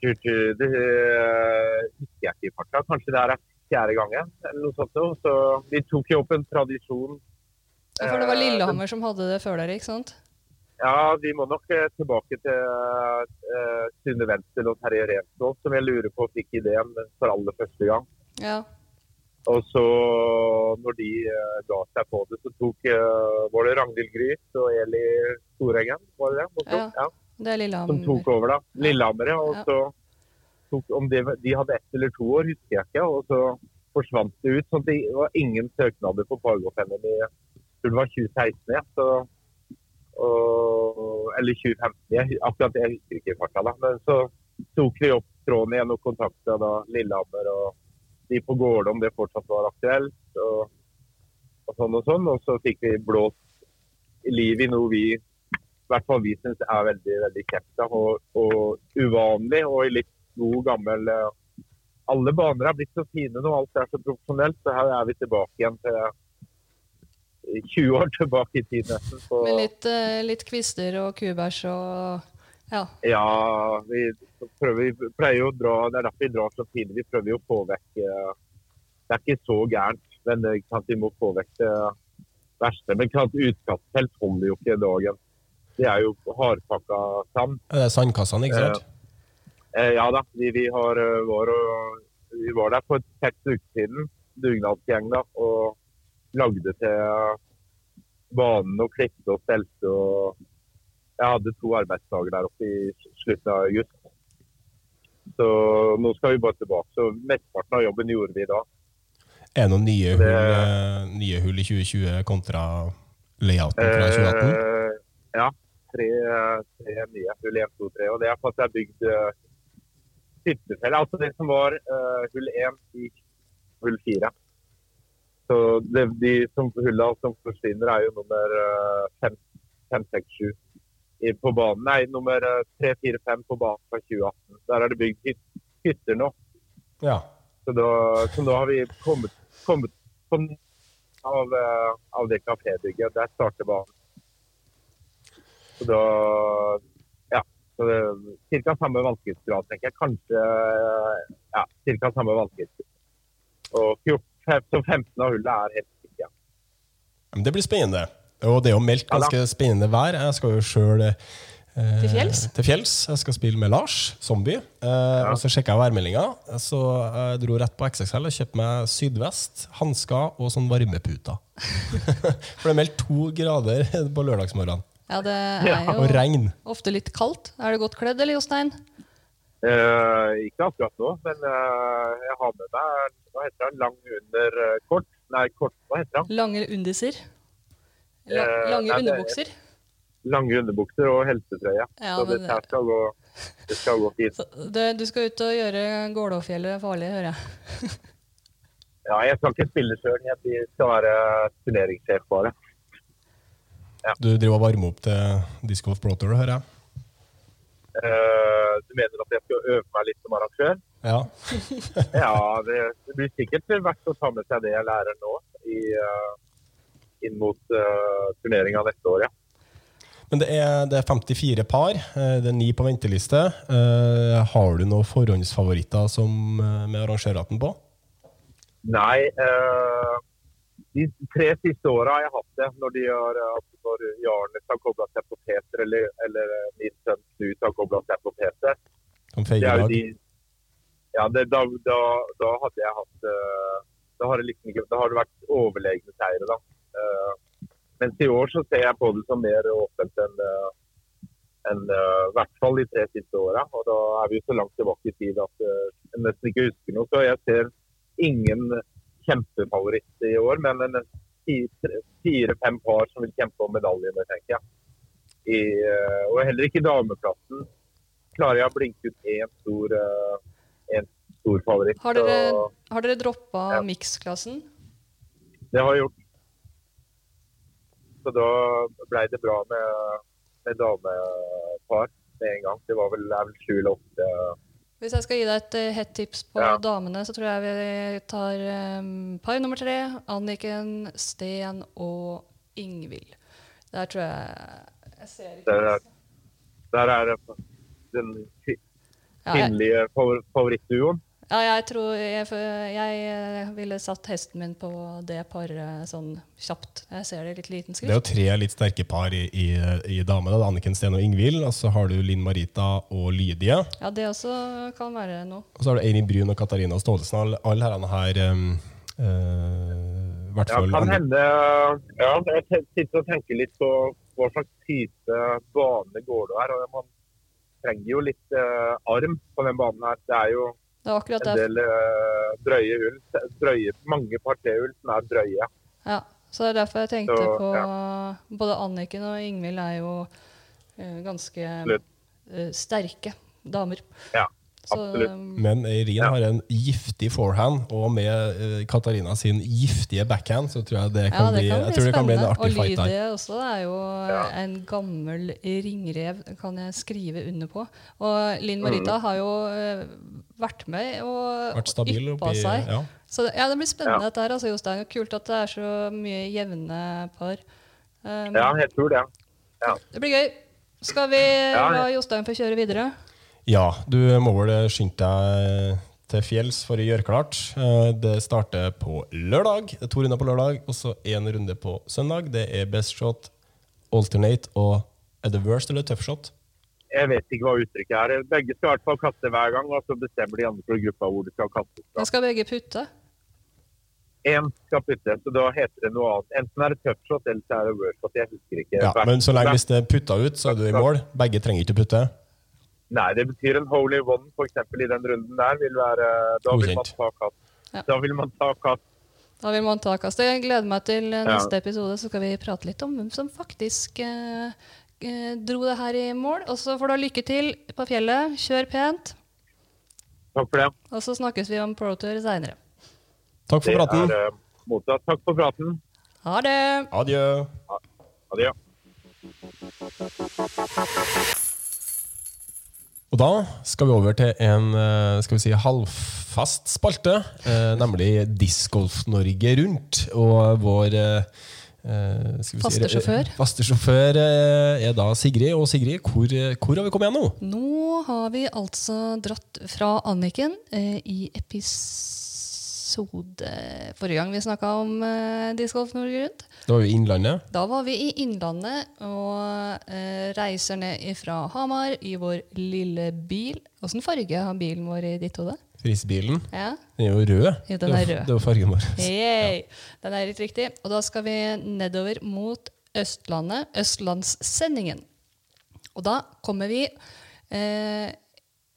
Det eh, husker jeg ikke i farta. Kanskje det er fjerde gangen. eller noe sånt. Så vi tok jo opp en tradisjon. Ja, For det var Eh, Lillehammer som hadde det før dere, ikke sant? Ja, vi må nok eh, tilbake til uh, Sunne Wenzel og Terje Rensvold, som jeg lurer på fikk ideen for aller første gang. Ja. Og så, når de eh, ga seg på det, så tok eh, var det Ragnhild Gryt og Eli Storengen, var det det? Ja. Ja. Det er Som Lillehammer. tok over, da. Lillehammer, ja. Og Ja. så tok, om de, de hadde ett eller to år, husker jeg ikke. Og så forsvant det ut. sånn at det var ingen søknader på Pargolf-NM i det var 2016. Ja. Så, og, eller 2015. Jeg, akkurat det jeg husker ikke i farta. da. Men så tok vi opp tråden igjen og kontakta Lillehammer og de på Gårde om det fortsatt var aktuelt. Og, og sånn og sånn. Og så fikk vi blåst liv i noe vi i hvert fall vi syns er veldig veldig kjekt og, og uvanlig. Og i litt god gammel eh, Alle baner er blitt så fine nå, alt er så profesjonelt. Så her er vi tilbake igjen til 20 år tilbake i tid nesten. Med litt, eh, litt kvister og kubæsj og Ja. ja, vi prøver, vi pleier jo å dra Det er derfor vi drar så tidlig. Vi prøver jo å få vekk eh, Det er ikke så gærent, men eh, ikke sant, vi må få vekk det verste. Men sant, utkastfelt holder jo ikke dagen. Det er jo hardpakka sand. Det er sandkassene, ikke sant? Eh, ja da, vi, vi, har, eh, var, og, vi var der for seks uker siden, dugnadsgjeng, da, og lagde til banen og klippet og stelte. og Jeg hadde to arbeidsdager der oppe i slutten av august. Så nå skal vi bare tilbake. Så mesteparten av jobben gjorde vi da. Er det noen nye Det- hull, eh, nye hull i 2020 kontra layouten fra 2018? Eh, ja, tre, tre nye hull 1, 2, 3. Og det er for at jeg har bygd uh, hyttefelle. Altså det som var uh, hull 1 i hull 4. Så det, de som, hulla som forsvinner, er jo nummer 5, 6, 7 på banen. Nei, nummer 3, 4, 5 på banen fra 2018. Der er det bygd hytter nå. Ja. Så da, så nå har vi kommet, kommet av, eh, av det kafébygget. Der starter banen. Så da Ja. Så det er Ca. samme vanskelighetsgrad, tenker jeg. Kanskje eh, ja, ca. samme vanskelighetsgrad. Og 14, 15 av hullet er helt sikkert. Men det blir spennende. Og det er jo meldt Ja ganske spennende vær. Jeg skal jo sjøl eh, Til fjells? til fjells. Jeg skal spille med Lars, zombie. Eh, Og så sjekka jeg værmeldinga. Så jeg dro rett på XXL og kjøpte meg sydvest, hansker og sånn varmeputer. For det er meldt to grader på lørdagsmorgenen. Ja, det er jo ja. ofte litt kaldt. Er det godt kledd, eller Jostein? Eh, ikke akkurat nå, men eh, jeg har med meg hva heter det, lang under eh, kort. Nei, kort, hva heter det? Lange undiser? Eh, lange nei, underbukser? Lange underbukser og helsetrøye. Ja, så det, det skal gå, det skal gå fint. Så det, du skal ut og gjøre Gålåfjellet farlig, hører jeg. Ja, jeg skal ikke spille sjøl. Jeg skal være turneringssjef bare. Du driver og varmer opp til Disco of Pro Tour, hører jeg. Uh, du mener at jeg skal øve meg litt som arrangør? Ja. Ja, det, det blir sikkert verdt å ta med seg det jeg lærer nå i, eh, inn mot uh, turneringa neste år. Ja. Men det er, det er 54 par. eh, Det er ni på venteliste. Uh, Har du noen forhåndsfavoritter som, eh, med arrangørhatten på? Nei, Uh, de tre siste åra har jeg hatt det. Når, de har, eh, når Jarnes har kobla seg på Peter, eller, eller eh, min sønn Knut har kobla seg på Peter. Er de, ja, det, da, da, da hadde jeg hatt eh, Da har det liksom ikke, da har det vært overlegne seire, da. Mens i år så ser jeg på det som mer åpent enn eh, enn, eh, i hvert fall de tre siste åra. Og da er vi jo så langt tilbake i tid at eh, jeg nesten ikke husker noe. Så jeg ser ingen kjempefavoritt i år, men en fi- fire-fem par som vil kjempe om medaljene, tenker jeg. I, og heller ikke i dameplassen klarer jeg å blinke ut én stor, en stor favoritt. Har dere, har dere droppa Ja. miksklassen? det har jeg gjort. Så da ble det bra med, med damepar med en gang. Det var vel, vel sju eller åtte. Hvis jeg skal gi deg et eh, hett tips på Ja. damene, så tror jeg vi tar um, par nummer tre. Anniken, Sten og Ingvild. Der tror jeg Jeg ser ikke Der er, der er den kvinnelige favorittduoen. Ja, jeg tror jeg, jeg eh, ville satt hesten min på det paret sånn kjapt. Jeg ser det i litt liten Det er jo tre litt sterke par i, i, i damene. Det er Anniken Steen og Ingvild. Og så har du Linn Marita og Lydia. Ja, det også kan være noe. Og så har du Eirin Brun og Katarina Staalesen. Alle, alle herrene her um, uh, hvert fall, Ja, kan hende Ja, jeg sitter og tenker litt på hva slags type bane går det her. og Man trenger jo litt uh, arm på den banen her. Det er jo Det var akkurat det. en del uh, drøye hull. Drøye, mange parterhull som er drøye. Ja, så det er derfor jeg tenkte Så, på Både Anniken og Ingvild er jo uh, ganske eh, sterke damer. Ja, Så, absolutt. um, Men Eirin Ja. har en giftig forehand, og med uh, Katarina sin giftige backhand, så tror jeg det ja, kan, det bli, kan jeg bli tror det kan bli en artig Og fight der. Lydie også er jo Ja. en gammel ringrev, kan jeg skrive under på. Og Linn Marita Mm. har jo vært med og Vært stabil yppa seg. ja. Så ja, det blir spennende Ja. dette her, altså, Jostein. Kult at det er så mye jevne par. Um, Ja, jeg tror det. Det blir gøy. Skal vi la ja. Jostein få kjøre videre? Ja, du må vel skynde deg til fjells for å gjøre klart. Eh, Det starter på lørdag. Det er to runder på lørdag, og så én runde på søndag. Det er best shot, alternate og er det worst eller tough shot? Jeg vet ikke hva uttrykket er. Begge skal i hvert fall kaste hver gang, og så bestemmer de andre fra gruppa hvor de skal kaste. Men skal begge putte. Én skal putte, så da heter det noe annet. Enten er det touchshot eller så er det workshot. shot. Jeg husker ikke. Ja, men så lenge hvis det er putta ut, så er du i mål. Begge trenger ikke å putte. Nei, det betyr en holy one f.eks. i den runden der. vil være, Da vil man ta kast. Ja. Da vil man ta kast. Da vil man ta kast. Jeg gleder meg til neste Ja. episode, så skal vi prate litt om hvem som faktisk eh, eh, dro det her i mål. Og så får du ha lykke til på fjellet. Kjør pent. Takk for det. Og så snakkes vi om ProTour seinere. Takk for Det praten. er eh, mottatt. Takk for praten. Ha det! Adjø. Adjø. Og da skal vi over til en eh, skal vi si, halvfast spalte, eh, nemlig Discgolf Norge Rundt. Og vår eh, eh, vi Faste si, sjåfør. faste sjåfør eh, er da Sigrid. Og Sigrid, hvor, eh, hvor har vi kommet igjen nå? Nå har vi altså dratt fra Anniken eh, i episode forrige gang vi snakka om uh, discgolf Norge Rundt. Da var vi i Innlandet. Da var vi i Innlandet og eh, reiser ned fra Hamar i vår lille bil. Åssen farge har bilen vår i ditt hode? Frisebilen. Ja. Den er jo rød. Ja, den er rød. Det var fargen vår. Yay. Den er litt riktig. Og da skal vi nedover mot Østlandet, Østlandssendingen. Og da kommer vi eh,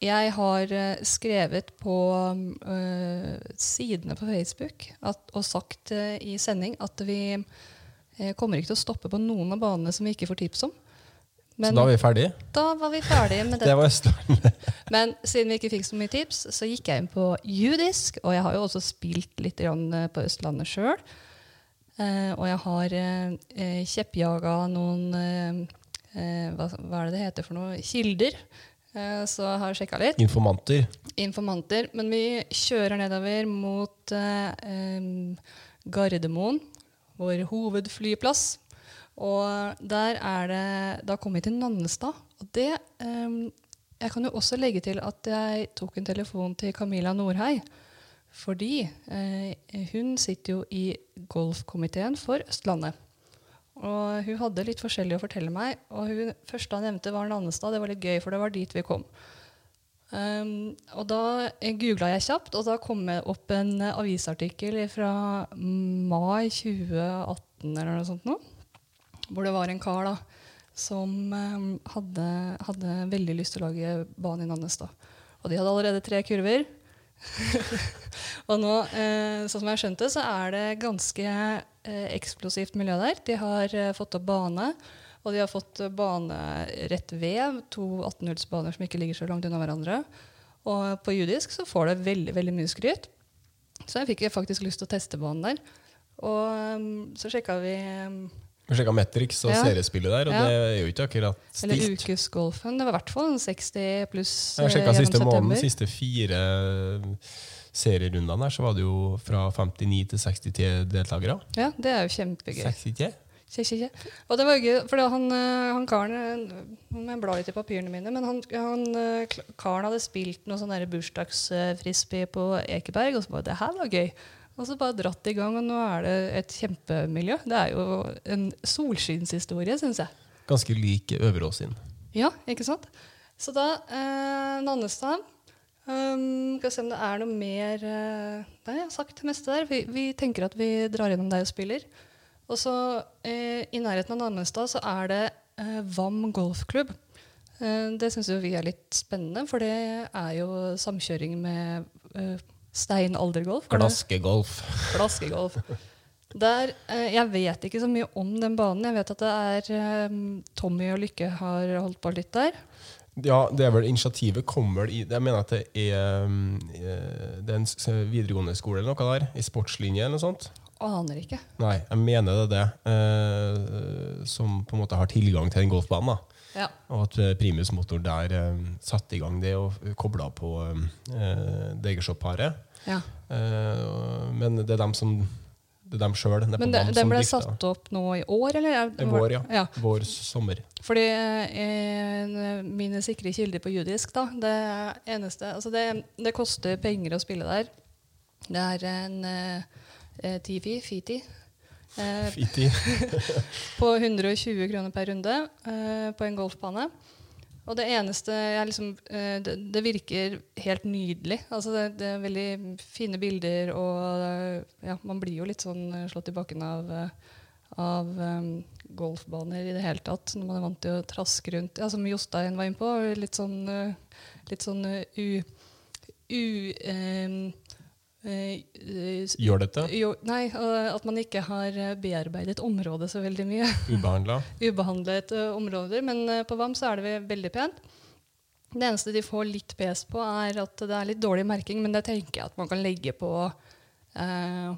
Jeg har eh, skrevet på eh, sidene på Facebook at, og sagt eh, i sending at vi eh, kommer ikke til å stoppe på noen av banene som vi ikke får tips om. Så da var vi ferdige. da var vi ferdige med det. Det var Østlandet. Men siden vi ikke fikk så mye tips, så gikk jeg inn på Judisk. Og jeg har jo også spilt litt eh, på Østlandet sjøl. Eh, og jeg har eh, eh, kjeppjaga noen eh, eh, hva, hva er det det heter for noe? Kilder. Eh, så jeg har sjekka litt. Informanter. Informanter. Men vi kjører nedover mot Gardermoen, vår hovedflyplass. Og der er det Da kom jeg til Nannestad. Og det um, Jeg kan jo også legge til at jeg tok en telefon til Camilla Nordhei. Fordi eh, hun sitter jo i golfkomiteen for Østlandet. Og hun hadde litt forskjellig å fortelle meg. Og hun første hun nevnte, var Nannestad. Det var litt gøy, for det var dit vi kom. Um, og da googla jeg kjapt, og da kom det opp en avisartikkel fra mai 2018 eller noe sånt. Nå, hvor det var en kar da, som um, hadde, hadde veldig lyst til å lage bane i Nannestad. Og de hadde allerede tre kurver. og nå, eh, sånn som jeg skjønte, så er det ganske eh, eksplosivt miljø der. De har eh, fått opp bane, og de har fått eh, bane rett ved. To 18-hullsbaner som ikke ligger så langt unna hverandre. Og på judisk så får det veldig veldig mye skryt. Så jeg fikk faktisk lyst til å teste banen der. Og um, så sjekka vi um, sjekka Metrix og Ja. seriespillet der, og Ja. det er jo ikke akkurat stilt. Eller ukesgolfen. Det var i hvert fall 60 pluss Jeg eh, sjekka siste gjennom måneden, siste fire serierundene der, så var det jo fra 59 til 60 deltakere. Ja, det er jo kjempegøy. 63? Kje. Og det var gøy, for han, eh, han karen eh, jeg blar litt i papirene mine, men han, han eh, karen hadde spilt noe sånn bursdagsfrisbee på Ekeberg, og så bare Det her var gøy. Og så bare dratt i gang, og nå er det et kjempemiljø. Det er jo en solskinnshistorie, syns jeg. Ganske lik Øverås sin. Ja, ikke sant? Så da eh, Nannestad um, Skal vi se om det er noe mer eh, Nei, jeg har sagt det meste der. Vi, vi tenker at vi drar gjennom deg og spiller. Og så eh, I nærheten av Nannestad så er det eh, VAM golfklubb. Eh, det syns vi er litt spennende, for det er jo samkjøring med Stein aldergolf. Er Glaskegolf. Glaskegolf. Der, eh, jeg vet ikke så mye om den banen. Jeg vet at det er eh, Tommy og Lykke har holdt på litt der. Ja, det er vel initiativet kommer i Jeg mener at det er, um, eh, det er en videregående skole eller noe der, i sportslinje eller noe sånt. Aner ikke. Nei, jeg mener det er det. eh, som på en måte har tilgang til den golfbanen. da. Ja. Og at eh, Primus Motor der eh, satte i gang det og kobla på uh, Degershop-paret. ja. Eh, men det er dem som det er dem sjøl. Men det, den ble satt opp nå i år, eller? Er- I vår, ja. ja. Vår sommer. Fordi eh, mine sikre kilder på judisk, da, det eneste Altså, det, det koster penger å spille der. Det er en eh, Tifi, Fiti, eh, Fint i. på 120 kroner per runde eh, på en golfbane. Og det eneste jeg liksom eh, det, det virker helt nydelig. Altså det, det er veldig fine bilder, og eh, ja, man blir jo litt sånn eh, slått i bakken av, eh, av um, golfbaner i det hele tatt. Når man er vant til å traske rundt. Ja, som Jostein var inne på. Litt sånn, eh, litt sånn eh, u... u eh, eh, dette? jo, nei, at man ikke har eh, bearbeidet området så veldig mye. Ubehandla. Ubehandlet eh, områder. Men eh, på VAM så er det veldig pent. Det eneste de får litt pes på, er at det er litt dårlig merking, men det tenker jeg at man kan legge på eh,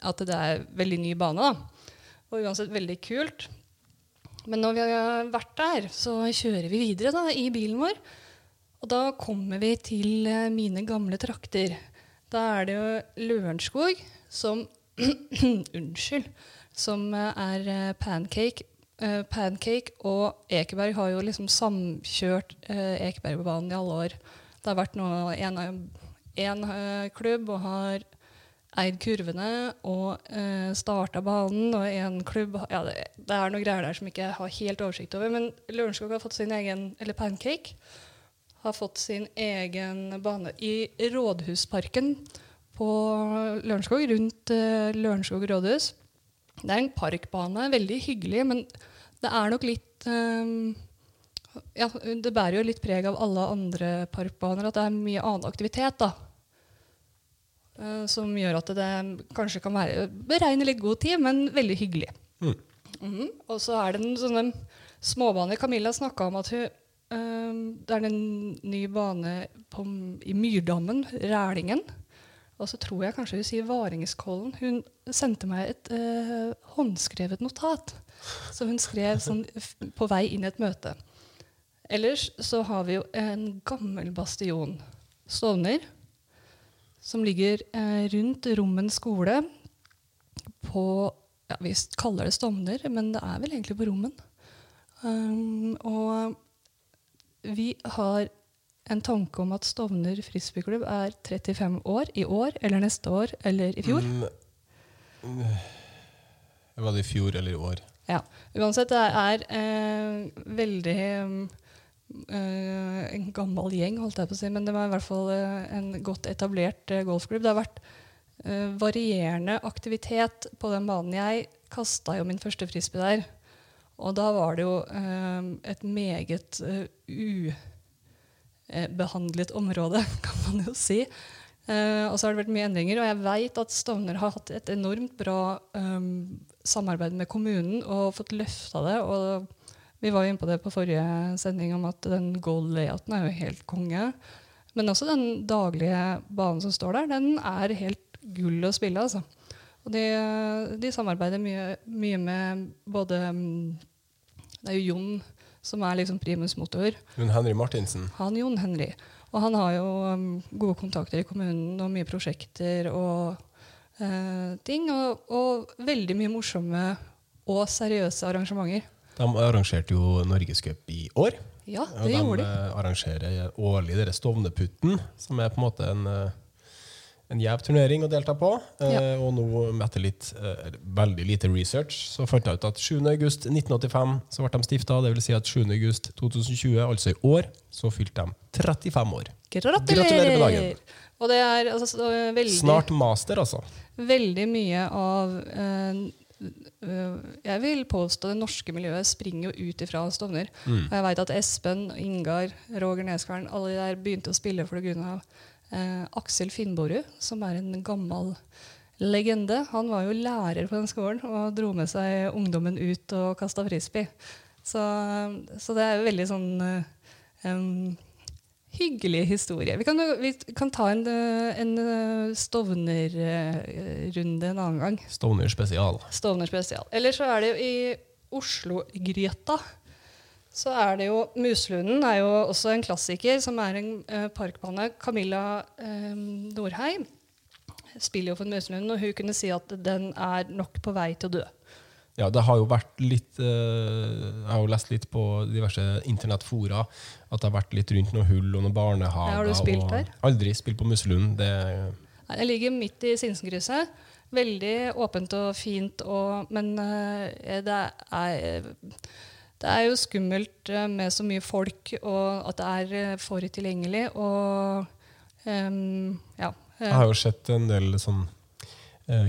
at det er veldig ny bane. da. Og uansett veldig kult. Men når vi har vært der, så kjører vi videre da, i bilen vår. Og da kommer vi til eh, mine gamle trakter. Da er det jo Lørenskog som Unnskyld. Som eh, er eh, pancake. Eh, pancake og Ekeberg har jo liksom samkjørt eh, Ekebergbanen i alle år. Det har vært noe, en, en eh, klubb og har eid kurvene og uh, starta banen. Og en klubb ja, det, det, er noen greier der som ikke har helt oversikt over. Men Lørenskog har fått sin egen Eller Pancake har fått sin egen bane i Rådhusparken på Lørenskog, rundt uh, Lørenskog rådhus. Det er en parkbane, veldig hyggelig, men det er nok litt um, ja, Det bærer jo litt preg av alle andre parkbaner at det er mye annen aktivitet. da. Uh, som gjør at det kanskje kan være beregnelig god tid, men veldig hyggelig. Mm. Mm -hmm. Og så er det en sånn småbane. Camilla snakka om at hun, uh, det er en ny bane på, i Myrdammen, Rælingen. Og så tror jeg kanskje hun sier Varingskollen. Hun sendte meg et uh, håndskrevet notat. som hun skrev sånn på vei inn i et møte. Ellers så har vi jo en gammel bastion, Stovner, som ligger uh, rundt Rommen skole på ja, Vi kaller det Stovner, men det er vel egentlig på Rommen. Um, og vi har en tanke om at Stovner frisbeeklubb er 35 år i år eller neste år eller i fjor. Mm, var det i fjor eller i år? Ja. Uansett, det er eh, veldig eh, en gammel gjeng, holdt jeg på å si, men det var i hvert fall eh, en godt etablert uh, golfklubb. Det har vært varierende aktivitet på den banen. Jeg kasta jo min første frisbee der. Og da var det jo et meget ubehandlet område, kan man jo si. og så har det vært mye endringer. Og jeg veit at Stovner har hatt et enormt bra samarbeid med kommunen og fått løfta det. og vi var jo inne på det på forrige sending om at den goal-layouten er jo helt konge. Men også den daglige banen som står der, den er helt gull å spille. altså. Og de, de samarbeider mye, mye, med både mm, Det er jo Jon som er liksom primus motor. Jon Henry Martinsen. Han Jon Henry. Og han har jo um, gode kontakter i kommunen og mye prosjekter og uh, ting. Og, og veldig mye morsomme og seriøse arrangementer. De arrangerte jo Norgescup i år. Ja, det de gjorde de. De arrangerer årlig dere Stovneputten, som er på en måte en, eh, en gjev turnering å delta på. Ja. Eh, og nå, etter litt, eh, veldig lite research, så fant jeg ut at 7.8.1985 så ble de stifta. Dvs. Si at 7.8.2020, altså i år, så fylte de 35 år. Gratulerer! Gratulerer med dagen. Og det er altså, veldig Snart master, altså. Veldig mye av eh, Eh, jeg vil påstå det norske miljøet springer jo ut ifra Stovner. Mm. Og jeg veit at Espen, Ingar, Roger Neskvern alle der begynte å spille for det grunn av eh, Aksel Finnborud, som er en gammel legende. Han var jo lærer på den skolen og dro med seg ungdommen ut og kasta frisbee. Så, så, det er jo veldig sånn um, hyggelig historie. Vi kan, vi kan ta en, eh, en eh, Stovner-runde en annen gang. Stovner spesial. Stovner spesial. Eller så er det jo i Oslo-gryta. Så er det jo Muslunden er jo også en klassiker, som er en uh, parkbane. Camilla uh, Norheim spiller jo for Muslunden, og hun kunne si at den er nok på vei til å dø. Ja, det har jo vært litt uh, Jeg har jo lest litt på diverse internettfora at det har vært litt rundt noen hull og noen barnehager. Har du spilt der? Aldri spilt på Musselund. Jeg ligger midt i Sinsenkrysset. Veldig åpent og fint, og, men uh, det, er, det er jo skummelt uh, med så mye folk, og at det er for tilgjengelig. Og um, ja. Jeg har jo sett en del sånn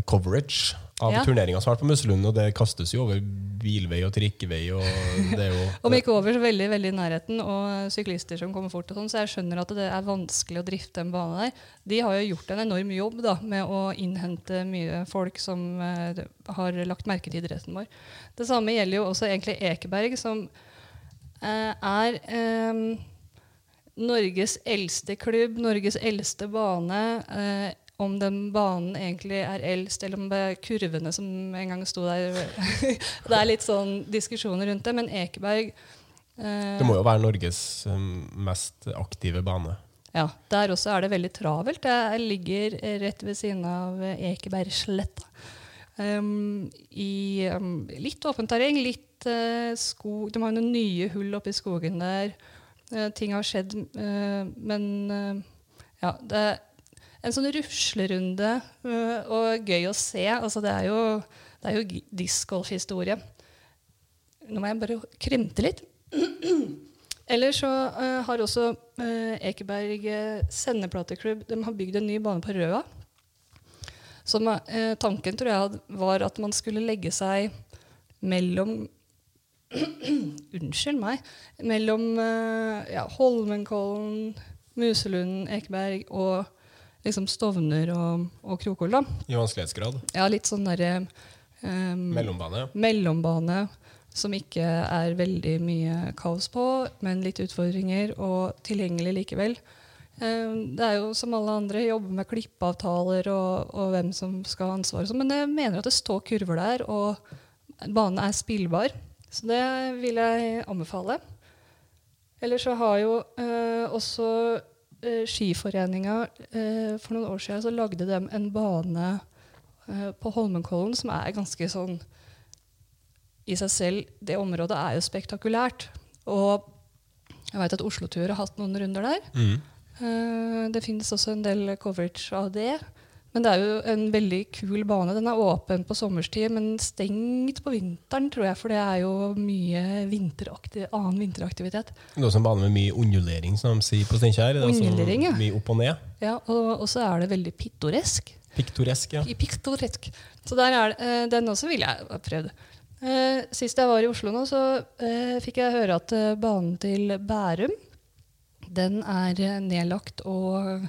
coverage av ja. turneringa som har vært på Musselund, og det kastes jo over bilvei og trikkevei. Og det er jo Om ikke over, så veldig veldig i nærheten, og syklister som kommer fort. og sånn, Så jeg skjønner at det er vanskelig å drifte en bane der. De har jo gjort en enorm jobb da, med å innhente mye folk som uh, har lagt merke til idretten vår. Det samme gjelder jo også egentlig Ekeberg, som uh, er um, Norges eldste klubb, Norges eldste bane. Eh, om den banen egentlig er eldst, eller om det er kurvene som en gang sto der. det er litt sånn diskusjoner rundt det, men Ekeberg eh, Det må jo være Norges um, mest aktive bane? Ja. Der også er det veldig travelt. Det ligger rett ved siden av Ekebergsletta. Um, I um, litt åpent terreng, litt uh, skog De har noen nye hull oppi skogen der. Uh, ting har skjedd, uh, men ja, det en sånn ruslerunde øh, og gøy å se. Altså, det er jo, det er jo. Nå må jeg bare krymte litt. Eller så uh, har også uh, Ekeberg sendeplateklubb de har bygd en ny bane på Røa. Som, tanken tror jeg var at man skulle legge seg mellom Unnskyld meg. Mellom ja, Holmenkollen, Muselund, Ekeberg og liksom Stovner og, og Krokol. da. I vanskelighetsgrad. Ja, litt sånn derre um, Mellombane. mellombane som ikke er veldig mye kaos på, men litt utfordringer, og tilgjengelig likevel. Eh, Det er jo som alle andre, jobbe med klippeavtaler og, og hvem som skal ha ansvaret. sånn, Men jeg mener at det står kurver der, og banen er spillbar. Så det vil jeg anbefale. Ellers så har jo eh, også eh, Skiforeninga eh, For noen år siden så lagde de en bane eh, på Holmenkollen som er ganske sånn i seg selv Det området er jo spektakulært. Og jeg vet at Oslo-tur har hatt noen runder der. Mm. Eh, det finnes også en del coverage av det. Men det er jo en veldig kul bane. Den er åpen på sommerstid, men stengt på vinteren, tror jeg, for det er jo mye vinteraktiv annen vinteraktivitet. Det er også en bane med mye ondulering, som de sier på Steinkjer. Ondulering, ja. Mye opp og ned. Ja, og, så er det veldig pittoresk. Piktoresk, ja. I piktoresk. Så der er det, eh, den også ville jeg ha prøvd. Eh, sist jeg var i Oslo nå, så eh, fikk jeg høre at banen til Bærum den er nedlagt og,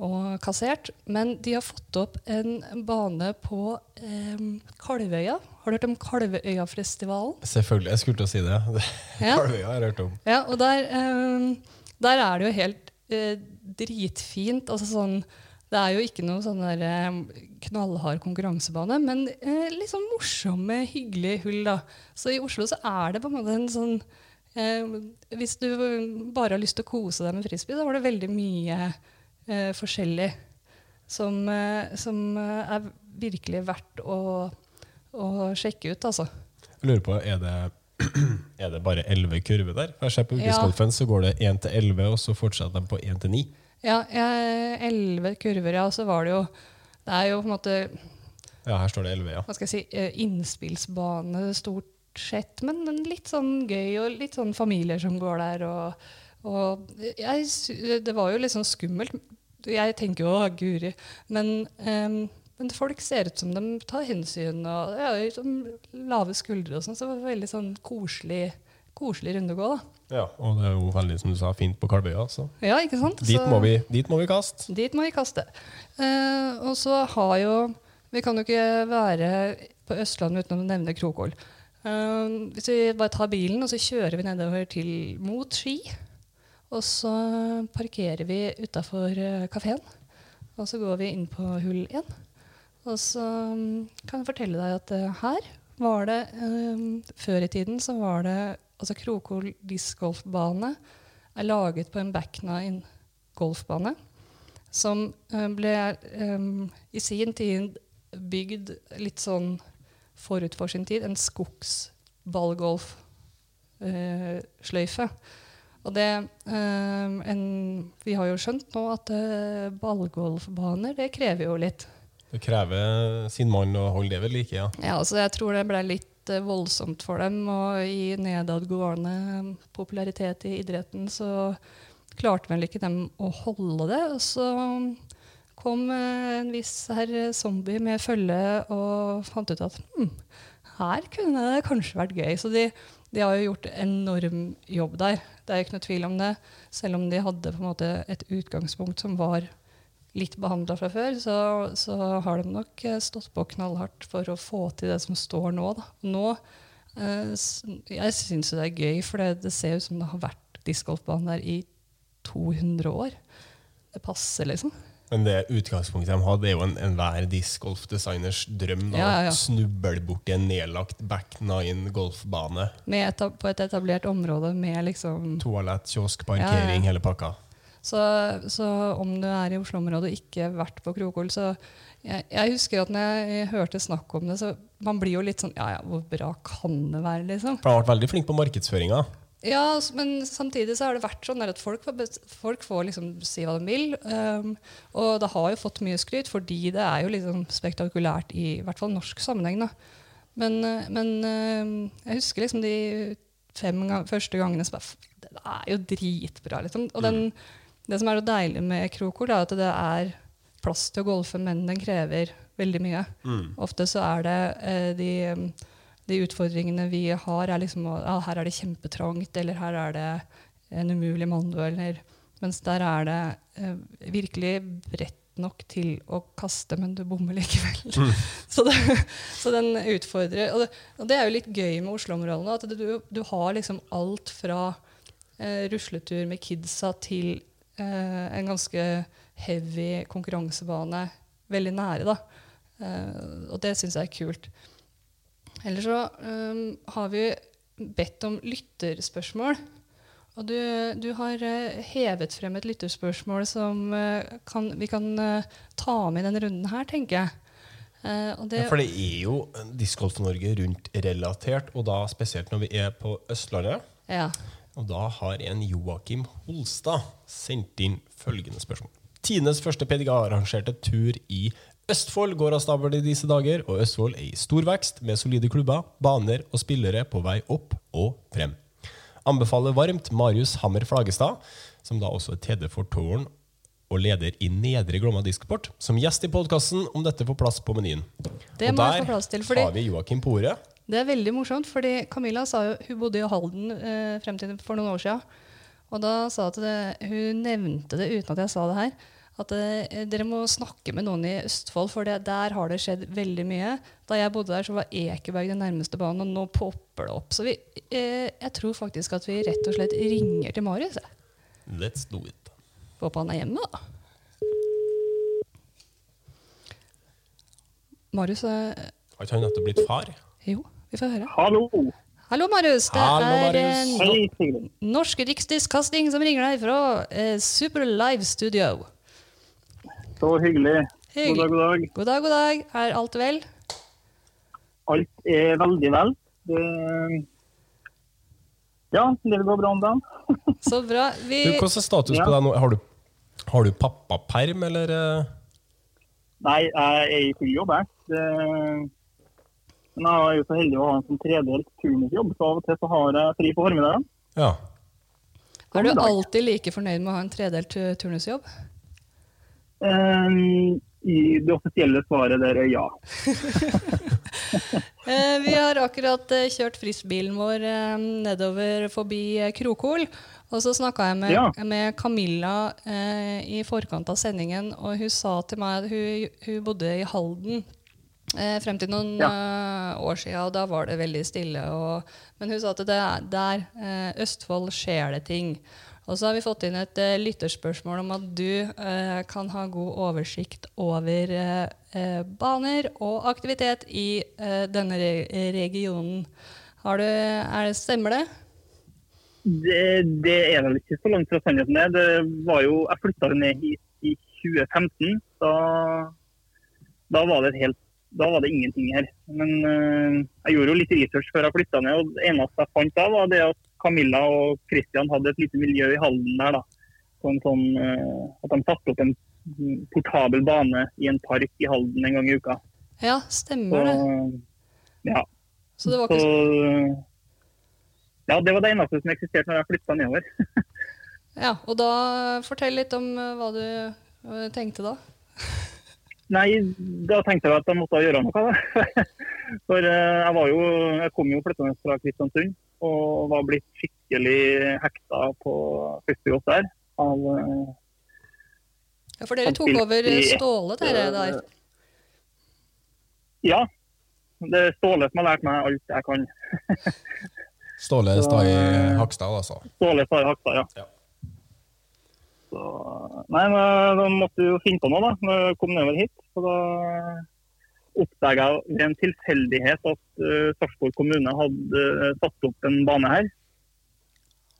og kassert. Men de har fått opp en bane på eh, Kalvøya. Har du hørt om Kalvøyafestivalen? Selvfølgelig. Jeg skulle til å si det. Ja. Kalvøya har jeg hørt om. Ja, og der, eh, der er det jo helt eh, dritfint. Altså sånn, det er jo ikke noe sånn der, eh, knallhard konkurransebane, men eh, sånn morsomme, hyggelige hull. da. Så i Oslo så er det på en måte en sånn eh, Hvis du bare har lyst til å kose deg med frisbee, så var det veldig mye eh, forskjellig som, eh, som eh, er virkelig verdt å, å sjekke ut, altså. Jeg lurer på, er det, er det bare 11 kurver der? Jeg ser på Ja. yrkesgolfen så går det 1 til 11, og så fortsetter de på 1 til 9. Ja, elleve kurver, ja. Så var det jo Det er jo på en måte Ja, her står det 11, ja. hva skal jeg si, eh, innspillsbane stort sett, men men litt sånn gøy, og litt sånn familier som går der. Og, og jeg, det var jo litt sånn skummelt. Jeg tenker jo 'å, guri', men, um, men folk ser ut som de tar hensyn, og jo sånn lave skuldre og sånn, så det var veldig sånn koselig, koselig runde å gå, da. ja. Og det er jo veldig, som du sa, fint på Kalvøya. Så Ja, ikke sant? dit Så- må, vi, dit må vi kaste. Dit må vi kaste. Uh, og så har jo Vi kan jo ikke være på Østlandet uten å nevne Krokål. Uh, hvis vi bare tar bilen og så kjører vi nedover til mot Ski, og så parkerer vi utafor uh, kafeen, og så går vi inn på hull 1. Og så mm, kan jeg fortelle deg at eh, her var det eh, Før i tiden så var det altså Krokol discgolfbane er laget på en backnine golfbane som eh, ble eh, i sin tid bygd litt sånn forut for sin tid. En skogsballgolfsløyfe. Og det eh, en, Vi har jo skjønt nå at eh, ballgolfbaner, det krever jo litt. Det krever sin mann å holde det ved like, ja. Ja, altså jeg tror det ble litt eh, voldsomt for dem, og i nedadgående popularitet i idretten så klarte vel ikke dem å holde det. Og så kom en viss herr zombie med følge og fant ut at hm, her kunne det kanskje vært gøy. Så de, de har jo gjort enorm jobb der. Det er ikke noe tvil om det. Selv om de hadde måte et utgangspunkt som var litt behandla fra før, så, så har de nok eh, stått på knallhardt for å få til det som står nå. Da. Nå eh, Jeg syns det er gøy, for det, det ser ut som det har vært discgolfbane der i 200 år. Det passer, liksom. Men det utgangspunktet de hadde, er jo en- enhver discgolfdesigners drøm. Da. Ja, ja, ja. Snuble borti en nedlagt back nine golfbane. Med eta på et etablert område med liksom Toalett, kiosk, parkering, hele pakka. Så, så om du er i Oslo-området og ikke vært på Krokol, så jeg, jeg husker at når jeg hørte snakk om det, så man blir jo litt sånn Ja ja, hvor bra kan det være, liksom? For han har vært veldig flink på markedsføringa. Ja, men samtidig så har det vært sånn at folk, folk får liksom si hva de vil. Um, og det har jo fått mye skryt, fordi det er jo liksom spektakulært i, i hvert fall norsk sammenheng. da. Men, eh, men um, jeg husker liksom de fem gang, første gangene som bare Det er jo dritbra, liksom. Og den, det som er så deilig med Krokol, er at det er plass til å golfe, men den krever veldig mye. Ofte så er det uh, de, um, de utfordringene vi har, er liksom ja, her er det kjempetrangt, eller her er det en umulig mando, eller Mens der er det eh, virkelig bredt nok til å kaste, men du bommer likevel. så, det, så den utfordrer. Og det, og det er jo litt gøy med Oslo-områdene, at du, du har liksom alt fra eh, rusletur med kidsa til eh, en ganske heavy konkurransebane veldig nære. da. Eh, og det syns jeg er kult. Ellers så um, har vi bedt om lytterspørsmål. Og du, du har eh, hevet frem et lytterspørsmål som eh, kan, vi kan eh, ta med i denne runden her, tenker jeg. Eh, det, Ja, for det er jo Discgolf Norge rundt relatert, og da spesielt når vi er på Østlandet. ja. Og da har en Joakim Holstad sendt inn følgende spørsmål. Tines første PDGA-arrangerte tur i Østfold går av stabelen i disse dager, og Østfold er i stor vekst med solide klubber, baner og spillere på vei opp og frem. Anbefaler varmt Marius Hammer Flagestad, som da også er TD for Tårn og leder i Nedre Glomma Diskport, som gjest i podkasten om dette får plass på menyen. Det og må der få plass til, fordi- har vi Joakim Pore. Det er veldig morsomt, fordi Camilla sa jo hun bodde i Halden eh, frem til for noen år siden. Og da sa at det, hun nevnte det uten at jeg sa det her, at eh, dere må snakke med noen i Østfold, for det, der har det skjedd veldig mye. Da jeg bodde der, så var Ekeberg den nærmeste banen, og nå popper det opp. Så vi, eh, jeg tror faktisk at vi rett og slett ringer til Marius. jeg. Let's do it. Håper han er hjemme, da. Marius eh, Har ikke han nettopp blitt far? Jo, vi får høre. Hallo. Hallo, Marius. Det Hallo, er Marius. eh, Hei. Norsk Riksdiskasting som ringer deg fra eh, Super Live Studio. Så hyggelig. God dag, god dag. God dag, god dag. Er alt vel? Alt er veldig vel. Det... Ja, livet går bra om dagen. Så bra. Vi, Du, hvordan er status Ja. på deg nå? Har du, har du pappaperm, eller? eh? Nei, jeg er i full jobb, jeg. Det... Men jeg er jo så heldig å ha en sånn tredelt turnusjobb, så av og til så har jeg fri på formiddagen. Ja. er du alltid like fornøyd med å ha en tredelt turnusjobb? Eh, I det offisielle svaret der er ja. Eh, vi har akkurat eh, kjørt fristbilen vår nedover forbi Krokol. Og så snakka jeg med, Ja. med Camilla eh, i forkant av sendingen, og hun sa til meg at hun, hun bodde i Halden eh, frem til noen eh, år siden, og da var det veldig stille. Og, men hun sa at det er der eh, Østfold skjer det ting. Og så har vi fått inn et uh, lytterspørsmål om at du uh, kan ha god oversikt over uh, baner og aktivitet i denne re regionen. Du, det, stemmer det? Det, det er vel ikke så langt fra sannheten. det. Var jo, jeg flytta ned hit i 2015. Da, da, var det helt, da var det ingenting her. Men jeg gjorde jo litt research før jeg flytta ned, og det eneste jeg fant da, var det at Camilla og Christian hadde et lite miljø i Halden der. da. Sånn, sånn, at de satte opp en portabel bane i en park i Halden en gang i uka. Ja, Så, stemmer det. ja, Så det var så, ja, det var det eneste som eksisterte når jeg flytta nedover. Ja, og da fortell litt om eh, hva du tenkte da. Nei, da tenkte jeg at jeg måtte gjøre noe. Da. For eh, jeg, var jo, jeg kom jo flyttende fra Kristiansund og var blitt skikkelig hekta på første godt der. Av, eh, Ja, for dere tok over Ståle, dere der. ja, det er Ståle som har lært meg alt jeg kan. Ståle Stai Hakstad, altså. Ståle Stai Hakstad, ja. Ja. Så, nei, men da måtte vi jo finne på noe da, når jeg kom nedover hit. Så da oppdaga ved en tilfeldighet at uh, Sarpsborg kommune hadde uh, satt opp en bane her.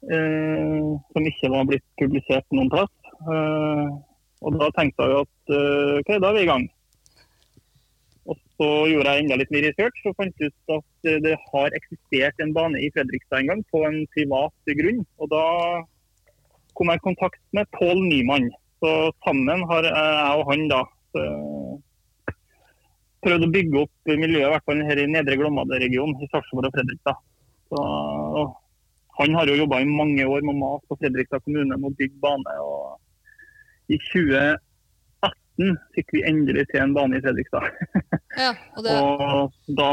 Uh, som ikke var blitt publisert noen plass. Uh, og da tenkte jeg at OK, da er vi i gang. Og så gjorde jeg enda litt mer research og fant ut at det har eksistert en bane i Fredrikstad en gang på en privat grunn. Og da kom jeg i kontakt med Pål Nyman. Så sammen har jeg og han da prøvd å bygge opp miljøet, i hvert fall her i Nedre Glomma-regionen, i Sarpsborg og Fredrikstad. Så, han har jo jobba i mange år med mat på Fredrikstad kommune med å bygge bane. og I 2018 fikk vi endelig til en bane i Fredrikstad. Ja, og det, og da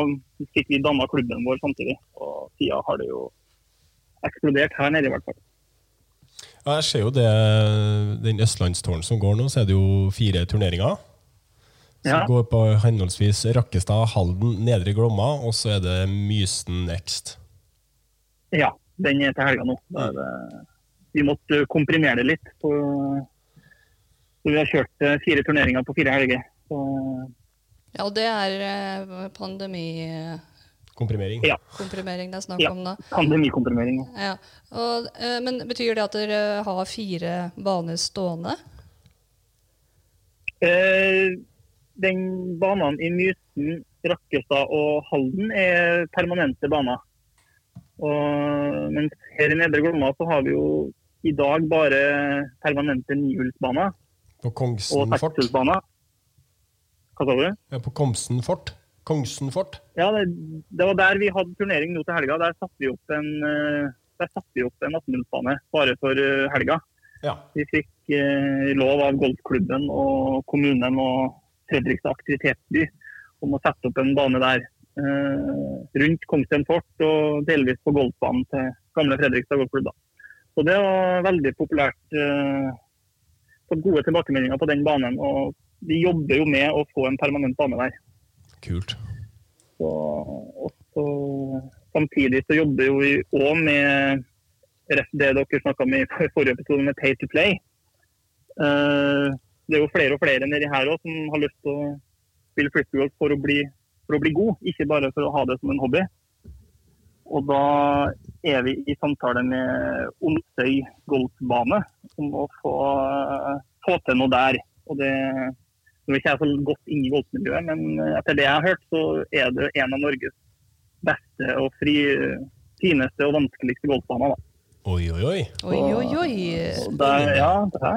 fikk vi danna klubben vår samtidig. Og tida har det jo eksplodert her nede, i hvert fall. Ja, jeg ser jo det, Den østlandstårnen som går nå, så er det jo fire turneringer. Som går på henholdsvis Rakkestad, Halden, Nedre Glomma, og så er det Mysen next. Ja, den er til helga nå. Da er det, vi måtte komprimere det litt. På, så vi har kjørt eh, fire turneringer på fire helger. Så, ja, og det er pandemi... pandemikomprimering Komprimering. Ja. det er snakk Ja. om da. pandemikomprimering. Ja. Og, eh, men betyr det at dere har fire baner stående? Eh, den banene i Myten, Rakkestad og Halden er permanente baner. Og, mens her i Nedre Glomma så har vi jo i dag bare permanente nihullsbaner På og fort. Hva sa du? Ja, på Komsen fort. Kongsen fort. Ja, det, det var der vi hadde turnering nå til helga. Der satte vi opp en, eh, en 18-hullsbane bare for eh, helga. Ja. Vi fikk eh, lov av golfklubben og kommunen og Fredrikstad aktivitetsby om å sette opp en bane der. Eh, rundt Kongsvinger fort og delvis på golfbanen til gamle Fredrikstad golfklubb. Så det var veldig populært. Eh, fått gode tilbakemeldinger på den banen. Og vi jobber jo med å få en permanent bane der. Kult. Så, og så, samtidig så jobber jo vi òg med det dere snakka om i forrige episode, med pay to play. Eh, det er jo flere og flere nedi her òg som har lyst til å spille frisbeegolf for, for å bli god, ikke bare for å ha det som en hobby. Og da er vi i samtale med Onsøy golfbane om å få, få til noe der. Og det er ikke jeg så godt inne i golfmiljøet, men etter det jeg har hørt, så er det en av Norges beste og fri, fineste og vanskeligste golfbaner. da. Oi, oi, oi. Oi, oi, oi. Der, ja, det er,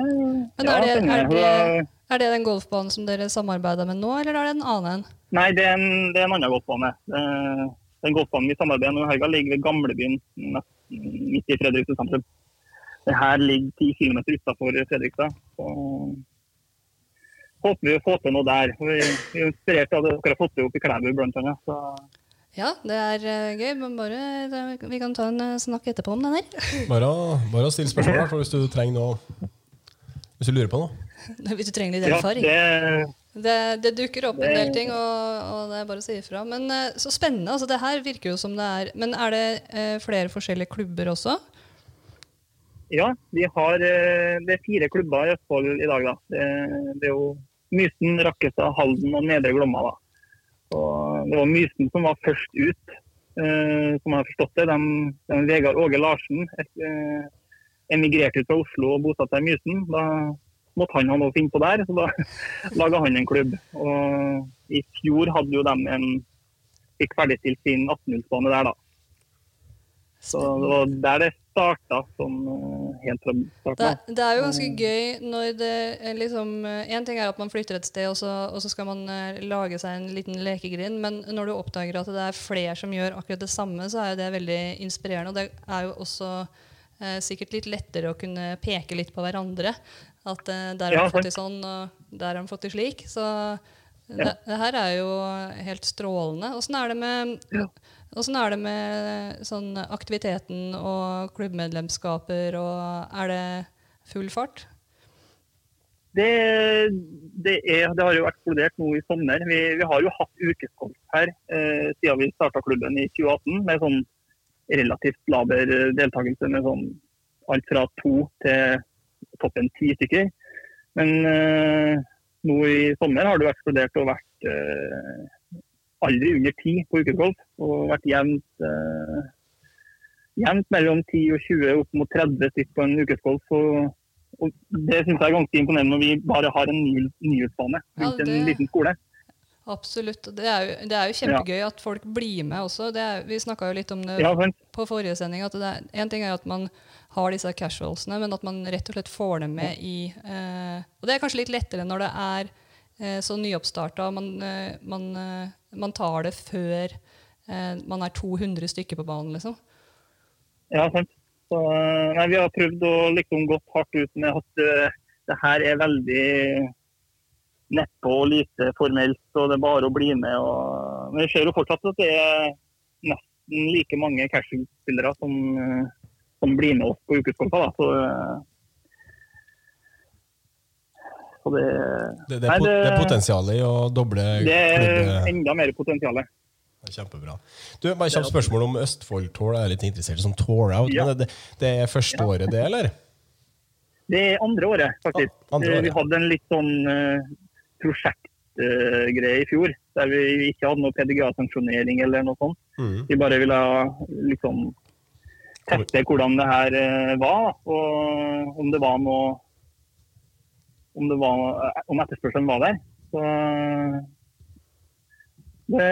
Men er det, er, det, er det den golfbanen som dere samarbeider med nå, eller er det en annen? Nei, det er en, det er en annen golfbane. Eh, Den golfbanen vi samarbeider med nå i helga, ligger ved gamlebyen midt i Fredrikstad sentrum. Det her ligger 10 km utafor Fredrikstad. Så håper vi å få til noe der. Vi vi er inspirert av det dere har fått til oppe i Klæbu blant annet. Så Ja, det er eh, gøy, men bare det, Vi kan ta en eh, snakk etterpå om den her. Bare, bare still spørsmål for hvis du trenger noe Hvis du lurer på noe. Hvis du trenger litt ja, erfaring. det, Det, det dukker opp en del ting, og, og det er bare å si ifra. Men eh, så spennende. altså Det her virker jo som det er Men er det eh, flere forskjellige klubber også? Ja, vi har, eh, det er fire klubber i Østfold i dag. Da. Det, det er jo Mysen, Rakkestad, Halden og Nedre Glomma. Da. Det var Mysen som var først ut, eh, som jeg har forstått det. Den, den Vegard Åge Larsen eh, emigrerte ut fra Oslo og bosatte seg i Mysen. Da måtte han ha noe å finne på der, så da laga han en klubb. Og I fjor hadde jo de en, fikk ferdigstilt sin 18-hullsbane der, da. Så det var der det starta sånn eh, helt fra Det, starten. det er jo ganske gøy når det eh, liksom Én ting er at man flytter et sted, og så, og så skal man eh, lage seg en liten lekegrind, men når du oppdager at det er flere som gjør akkurat det samme, så er jo det veldig inspirerende. Og det er jo også eh, sikkert litt lettere å kunne peke litt på hverandre. At eh, der har Ja, de fått til sånn, og der har de fått til slik. Så det, det her er jo helt strålende. Åssen er det med Åssen er det med sånn aktiviteten og klubbmedlemskaper, og er det full fart? Det, det, er, det har jo eksplodert nå i sommer. Vi, vi har jo hatt ukeskolf her eh, siden vi starta klubben i 2018, med sånn relativt laber deltakelse med sånn alt fra to til toppen ti stykker. Men eh, nå i sommer har det jo eksplodert og vært eh, aldri under ti på ukesgolf. Og vært jevnt, eh, jevnt mellom 10 og 20 opp mot 30 stykk på en ukesgolf. Og, og det syns jeg er ganske imponerende når vi bare har en ny- nyhetsbane rundt Ja, det- en liten skole. Absolutt. Det er jo, det er jo kjempegøy at folk blir med også. Det er, vi snakka jo litt om det Ja, på forrige sending. at det er, En ting er at man har disse casualsene, men at man rett og slett får dem med i eh, Og det er kanskje litt lettere når det er eh, så nyoppstarta. Man, eh, man, eh, man tar det før eh, man er 200 stykker på banen, liksom. Ja, sant. Så, eh, nei, vi har prøvd å liksom gått hardt ut med at uh, det her er veldig neppe og lite formelt, og det er bare å bli med. Og... Men vi ser jo fortsatt at det er nesten like mange casual-spillere som, eh, som blir med oss på ukeskolpa. Da. Så, så det, Det, det, Nei, det- det er potensial i å doble det er klubbe. enda mer potensial. Kjempebra. Du, bare kjapt spørsmål om Østfold Tour. Jeg er litt interessert i sånn tour out. Ja. Men det, det er første året, det, eller? Det er andre året, faktisk. Ah, andre året. Vi hadde en litt sånn uh, prosjektgreie i fjor, der vi ikke hadde noe PDGA-sanksjonering eller noe sånt. Mm. Vi bare ville liksom teste hvordan det her uh, var, og om det var noe Om, det var, eh, om etterspørselen var der. Så det,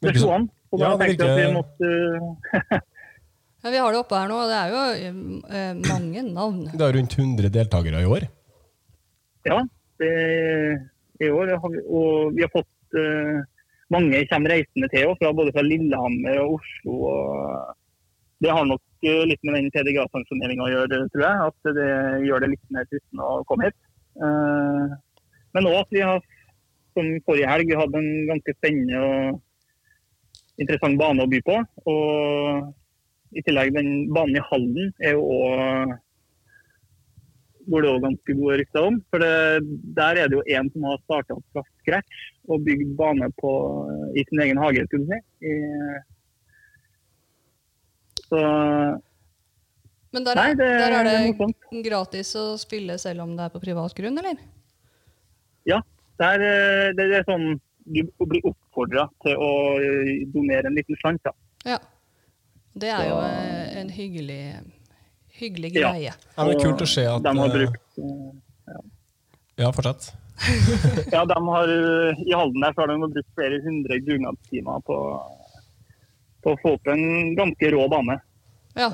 det Virker slo an. Så da Ja, tenkte jeg at vi måtte Ja, vi har det oppe her nå, og det er jo eh, mange navn. Det er rundt 100 deltakere i år. Ja, det, i år har vi, og vi har fått eh, mange kommer reisende til oss, fra, både fra Lillehammer og Oslo. Og det har nok eh, litt med den PDGA-sanksjoneringa å gjøre, tror jeg. At det gjør det litt mer fristende å komme hit. Eh, men òg at vi har, som forrige helg, vi hadde en ganske spennende og interessant bane å by på. Og i tillegg, den banen i Halden er jo òg hvor det òg ganske gode rykter om. For det, der er det jo en som har starta opp fra scratch og bygd bane på, i sin egen hage. skulle du si. I, så Men der, Nei, det, der er det det gratis å spille selv om det er på privat grunn, eller? Ja, Det er, det er sånn du blir oppfordra til å eh, donere en liten slant. da. Ja. Det er jo Så- eh, en hyggelig, hyggelig greie. Ja, men det er kult å se at De har eh, brukt Ja, Ja, fortsett. Ja, de har, eh, I Halden der så har de brukt flere hundre dugnadstimer på, på å få opp en ganske rå bane. Ja,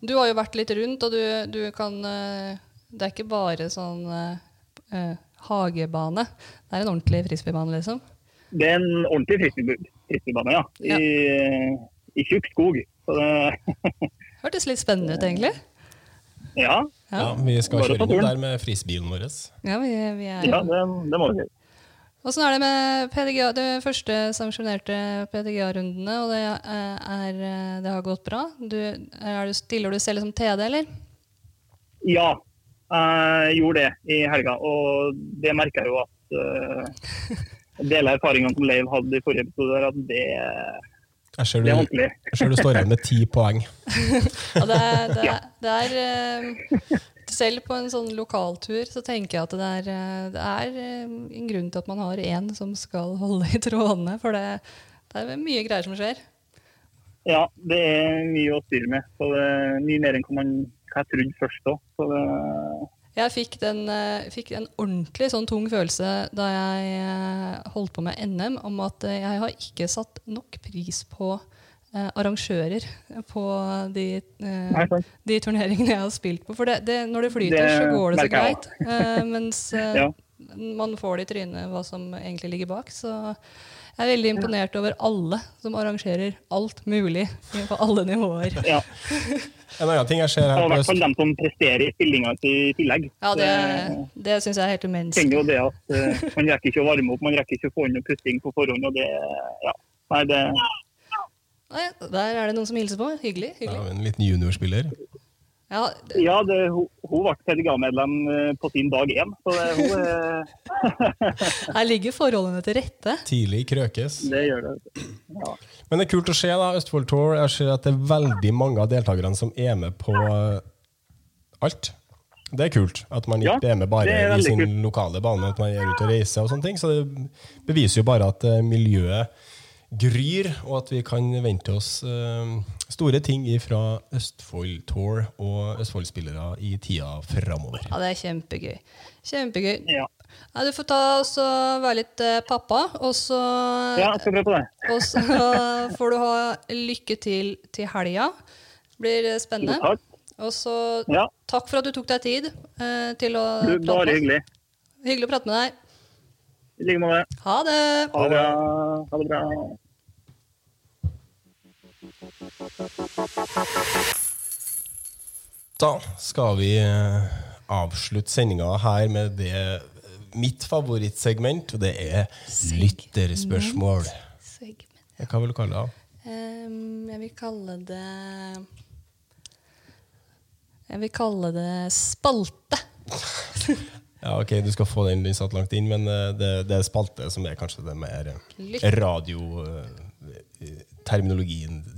du har jo vært litt rundt, og du, du kan eh, Det er ikke bare sånn eh, eh, hagebane. Det er en ordentlig frisbeebane, liksom. Det er en ordentlig frisbee- frisbeebane, ja. I, i tjukk skog. Så det, Hørtes litt spennende ut, egentlig. ja, Ja, Ja, vi skal kjøre ta der med frisbilen vår. ja vi, vi er ja det, det må vi si. Åssen er det med PDGA, de første sanksjonerte PDGA-rundene? og det, er, er, eh, det har gått bra? Du, er du, stiller du selv som TD, eller? Ja, jeg gjorde det i helga. Og det merker jeg jo at uh, deler av erfaringene som Leiv hadde i forrige episode, at det, Jeg ser det er vanskelig. jeg ser du står igjen med ti poeng. Ja, det er, det er, det er eh, Selv på en sånn lokaltur så tenker jeg at det er, eh, det er eh, en grunn til at man har én som skal holde i trådene. For det, det er mye greier som skjer. Ja, det er mye å styre med. Så det er mye mer enn hva man jeg trodde først òg. Jeg fikk, den, eh, fikk en ordentlig sånn tung følelse da jeg holdt på med NM, om at jeg har ikke satt nok pris på arrangører på de, eh, de turneringene jeg har spilt på. For det, det, når det flyter, Det så går det så greit. Eh, mens eh, Ja. man får det i trynet hva som egentlig ligger bak. Så jeg er veldig imponert over alle som arrangerer alt mulig på alle nivåer. ja. En annen ting jeg ser Og her i på hvert fall dem som presterer i stillinga i tillegg. Ja, det, Det- syns jeg er helt kjenner umenneskelig. jo det at eh, man rekker ikke å varme opp, man rekker ikke å få inn noe pusting på forhånd. og det, ja. Nei, det, Nei, Der er det noen som hilser på. Hyggelig. Ja, en liten juniorspiller. Ja, det- ja, det, hun, hun ble PDGA-medlem eh, på sin dag én. Så det, hun, eh, her ligger forholdene til rette. Tidlig krøkes. det gjør det. Ja. Men det er kult å se, da, Østfold Tour. Jeg ser at det er veldig mange av deltakerne som er med på eh, alt. Det er kult. At man ikke Ja, er med bare er i sin kult. lokale bane, at man er ute og reiser og sånne ting. Så det beviser jo bare at miljøet gryr, og at vi kan vente oss eh, store ting fra Østfold Tour og Østfold-spillere i tida framover. Ja, det er kjempegøy. Kjempegøy. Ja. Ja, du får ta også være litt eh, pappa, og så, Ja, jeg skal prøve på det. og så får du ha lykke til til helga. Blir eh, spennende. Takk. Og så Ja, takk for at du tok deg tid eh, til å du, prate med oss. hyggelig. Hyggelig å prate med deg. I like måte. Ha det! Ha det bra. Ha det bra. Da skal vi eh, avslutte sendinga her med det eh, mitt favorittsegment, og det er lytterspørsmål. Segment. Hva vil du kalle det? Um, jeg vil kalle det Jeg vil kalle det spalte. Ja, ok, Du skal få den, den satt langt inn, men eh, det, det er spalte som er kanskje det mer eh, radioterminologien. Ja.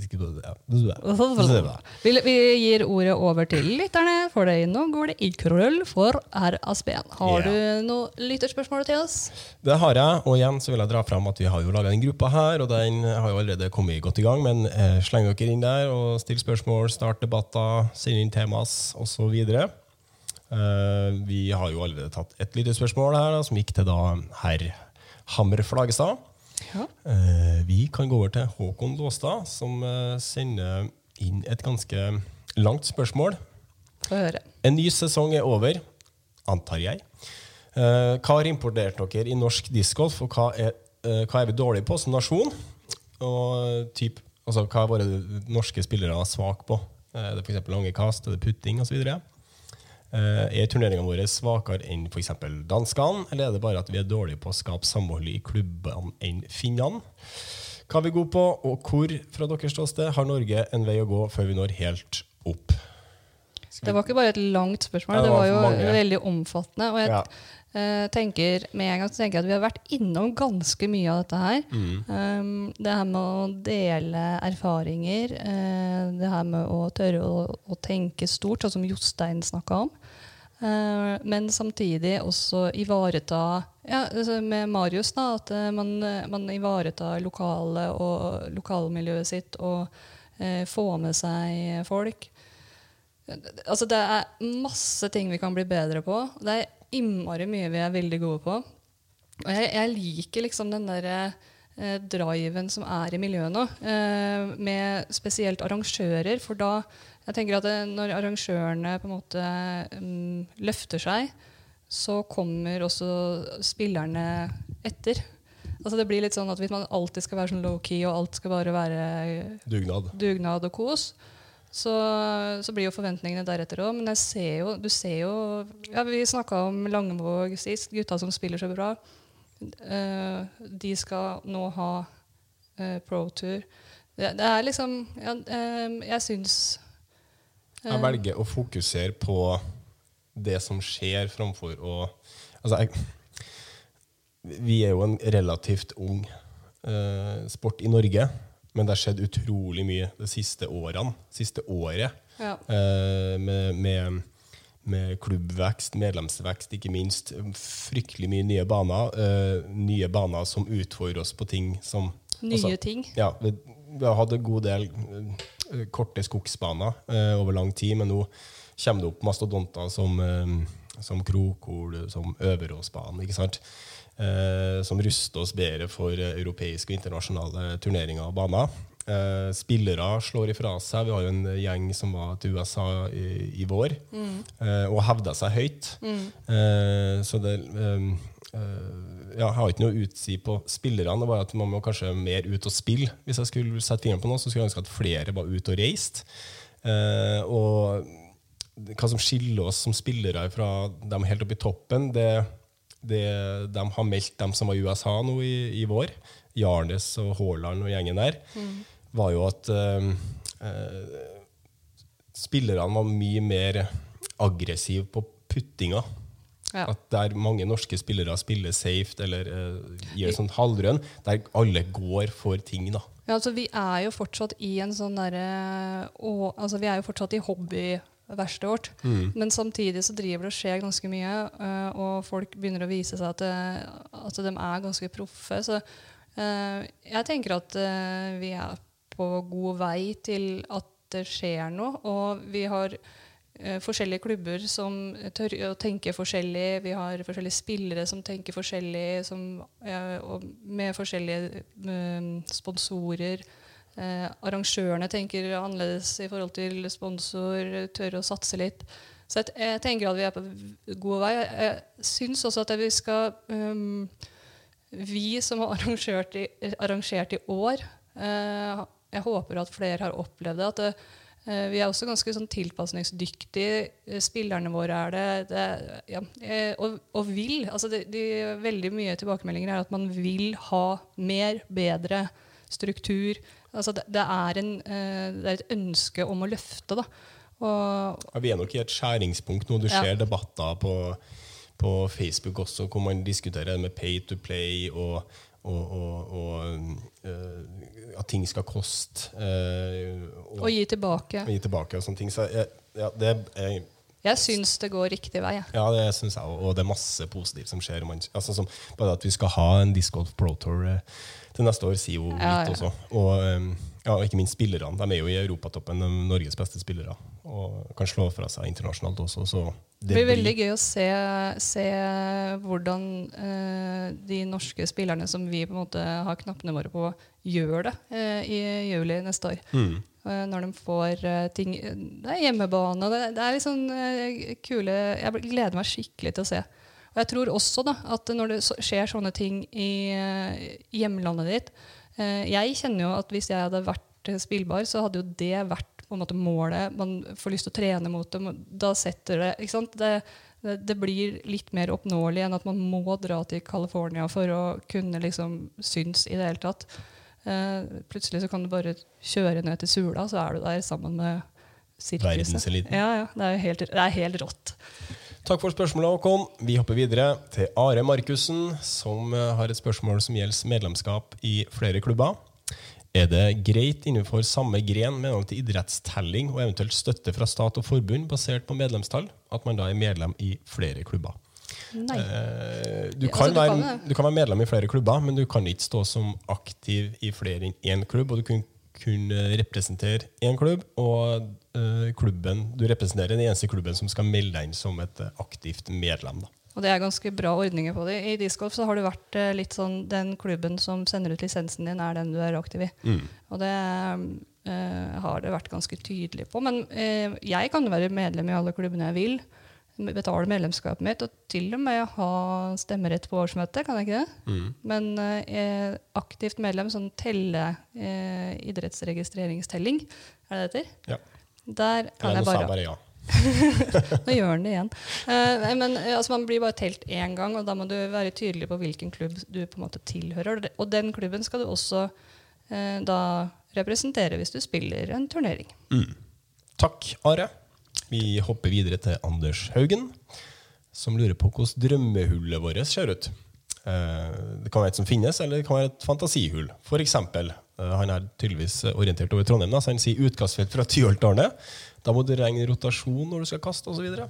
Vi, vi gir ordet over til lytterne, for det nå går det i krøll for RSB-en. Har yeah. du noe lytterspørsmål til oss? Det har jeg, og igjen så vil jeg dra fram at vi har jo laga den gruppa her, og den har jo allerede kommet godt i gang, men eh, sleng dere inn der og still spørsmål, start debatter, send inn temas osv. Eh, vi har jo allerede tatt et lyttespørsmål her, som gikk til da herr Hammer Flagestad. Ja. Eh, vi kan gå over til Håkon Låstad, som eh, sender inn et ganske langt spørsmål. En ny sesong er over, antar jeg. Hva har importert dere i norsk discgolf, og hva er, hva er vi dårlige på som nasjon? Og typ, altså, hva er våre norske spillere svake på? Er det f.eks. lange kast, er det putting osv.? Uh, er turneringene våre svakere enn f.eks. danskene, eller er det bare at vi er dårlige på å skape samhold i klubbene enn finnene? Hva er vi gode på, og hvor fra deres ståsted har Norge en vei å gå før vi når helt opp? Det var ikke bare et langt spørsmål, Ja, det det var var jo mange. veldig omfattende. Og jeg Ja. Eh, tenker med en gang så tenker jeg at vi har vært innom ganske mye av dette her. Mm. Um, det her med å dele erfaringer, uh, det her med å tørre å, å tenke stort, sånn som Jostein snakka om. Uh, men samtidig også ivareta ja, altså med Marius, da, at man, man ivaretar lokale og lokalmiljøet sitt og få med seg folk. Altså, det er masse ting vi kan bli bedre på. Det er innmari mye vi er veldig gode på. Og jeg, jeg liker liksom den der eh, driven som er i miljøet nå, eh, med spesielt arrangører. For da jeg tenker at det, når arrangørene på en måte mm, løfter seg, så kommer også spillerne etter. Altså det blir litt sånn at Hvis man alltid skal være sånn low-key og alt skal bare være Dugnad. dugnad og kos, så, så blir jo forventningene deretter òg. Men jeg ser jo, du ser jo ja, Vi snakka om Langevåg sist, gutta som spiller så bra. Uh, de skal nå ha uh, pro-tur. Det, det er liksom ja, eh, Jeg syns eh, Jeg velger å fokusere på det som skjer, framfor å Altså, jeg, vi er jo en relativt ung eh, sport i Norge, men det har skjedd utrolig mye de siste årene. Siste året. ja. eh, med, med, med klubbvekst, medlemsvekst, ikke minst. Fryktelig mye nye baner. eh, nye baner som utfordrer oss på ting som nye også, ting. ja, vi, vi har hatt en god del eh, korte skogsbaner eh, over lang tid, men nå kommer det opp mastodonter som, eh, som Krokol, som Øveråsbanen, ikke sant? Eh, som ruster oss bedre for europeiske og internasjonale turneringer og baner. Eh, spillere slår ifra seg. Vi har jo en gjeng som var til USA i, i vår eh, og hevda seg høyt. Eh, så det eh, eh, ja, Jeg har ikke noe å utsi på spillerne. Det var at Man må kanskje mer ut og spille. Hvis jeg skulle sette fingeren på noe, så skulle jeg ønske at flere var ute og reiste. Eh, og hva som skiller oss som spillere fra dem helt oppe i toppen, det, det de har meldt, dem som var i USA nå i, i vår, Jarnes og Haaland og gjengen der, var jo at eh, eh, spillerne var mye mer aggressive på puttinga. Ja. At der mange norske spillere spiller safe eller eh, gir sånn halvrønn, der alle går for ting, da. Ja, altså Vi er jo fortsatt i en sånn derre altså Vi er jo fortsatt i hobbyverkstedet vårt. Men samtidig så driver det og skjer ganske mye, eh, og folk begynner å vise seg at, at de er ganske proffe. Så eh, jeg tenker at eh, vi er på god vei til at det skjer noe. Og vi har eh, forskjellige klubber som tør å tenke forskjellig. Vi har forskjellige spillere som tenker forskjellig, som, eh, og med forskjellige eh, sponsorer. Eh, arrangørene tenker annerledes i forhold til sponsor, tør å satse litt. Så jeg, jeg tenker at vi er på god vei. Jeg, jeg syns også at vi skal um, Vi som har arrangert i, arrangert i år eh, Jeg håper at flere har opplevd det. at det, eh, vi er også ganske sånn tilpasningsdyktige. Spillerne våre er det. det ja, eh, og, og vil. altså det, de, Veldig mye tilbakemeldinger er at man vil ha mer, bedre struktur. Altså det, det, er en, eh, det er et ønske om å løfte. da. Og, Ja, vi er nok i et skjæringspunkt nå. Du Ja. ser debatter på, på Facebook også hvor man diskuterer det med pay to play og, og, og, eh, at ting skal koste. eh, og, gi tilbake. og gi tilbake og sånne ting. Så jeg, ja, det er Jeg syns det går riktig vei. Ja, det syns jeg òg. Og det er masse positivt som skjer. Man, altså, som, bare at vi skal ha en Disc Golf Pro Tour til neste år, sier jo litt ja. også. Og um, ja, ikke minst spillerne. De er jo i europatoppen, de Norges beste spillere. Og kan slå fra seg internasjonalt også. Så Det blir veldig gøy å se, se hvordan eh, de norske spillerne som vi på en måte har knappene våre på, gjør det eh, i juli neste år. Mm. Eh, når de får eh, ting Det er hjemmebane. Det, det er litt sånn eh, kule Jeg gleder meg skikkelig til å se. Og jeg tror også da, at når det skjer sånne ting i eh, hjemlandet ditt eh, Jeg kjenner jo at hvis jeg hadde vært eh, spillbar, så hadde jo det vært på en måte målet. Man får lyst til å trene mot det. Da setter det ikke sant? Det, det, blir litt mer oppnåelig enn at man må dra til California for å kunne liksom synes i det hele tatt. Plutselig så kan du bare kjøre ned til Sula, så er du der sammen med sirkuset. Ja, ja, det er helt, det er helt rått. Takk for spørsmålet, Håkon. Vi hopper videre til Are Markussen, som eh, har et spørsmål som gjelder medlemskap i flere klubber. Er det greit innenfor samme gren med noe til idrettstelling og eventuelt støtte fra stat og forbund basert på medlemstall, at man da er medlem i flere klubber? Nei. Eh, du, kan altså, du være, kan du kan være medlem i flere klubber, men du kan ikke stå som aktiv i flere enn én klubb. Og du kun, kun eh, representere én klubb, og eh, klubben du representerer, er den eneste klubben som skal melde deg inn som et eh, aktivt medlem. Da. Og det er ganske bra ordninger på det. I discgolf så har det vært litt sånn den klubben som sender ut lisensen din, er den du er aktiv i. Og det eh, har det vært ganske tydelig på. Men eh, jeg kan jo være medlem i alle klubbene jeg vil. Betale medlemskapet mitt og til og med ha stemmerett på årsmøtet. Kan jeg ikke det? Men eh, aktivt medlem, sånn telle eh, idrettsregistreringstelling, er det det heter? Ja. Der kan jeg bare bare ja. nå gjør han det igjen. Eh, men eh, altså, Man blir bare telt én gang, og da må du være tydelig på hvilken klubb du på en måte tilhører. Og den klubben skal du også eh, da representere hvis du spiller en turnering. Takk, Are. Vi hopper videre til Anders Haugen, som lurer på hvordan drømmehullet vårt ser ut. Eh, Det kan være et som finnes, eller det kan være et fantasihull. For eksempel, eh, han er tydeligvis orientert over Trondheim, så han sier utkastfelt fra Tyholtårnet. Da må du regne rotasjon når du skal kaste, osv.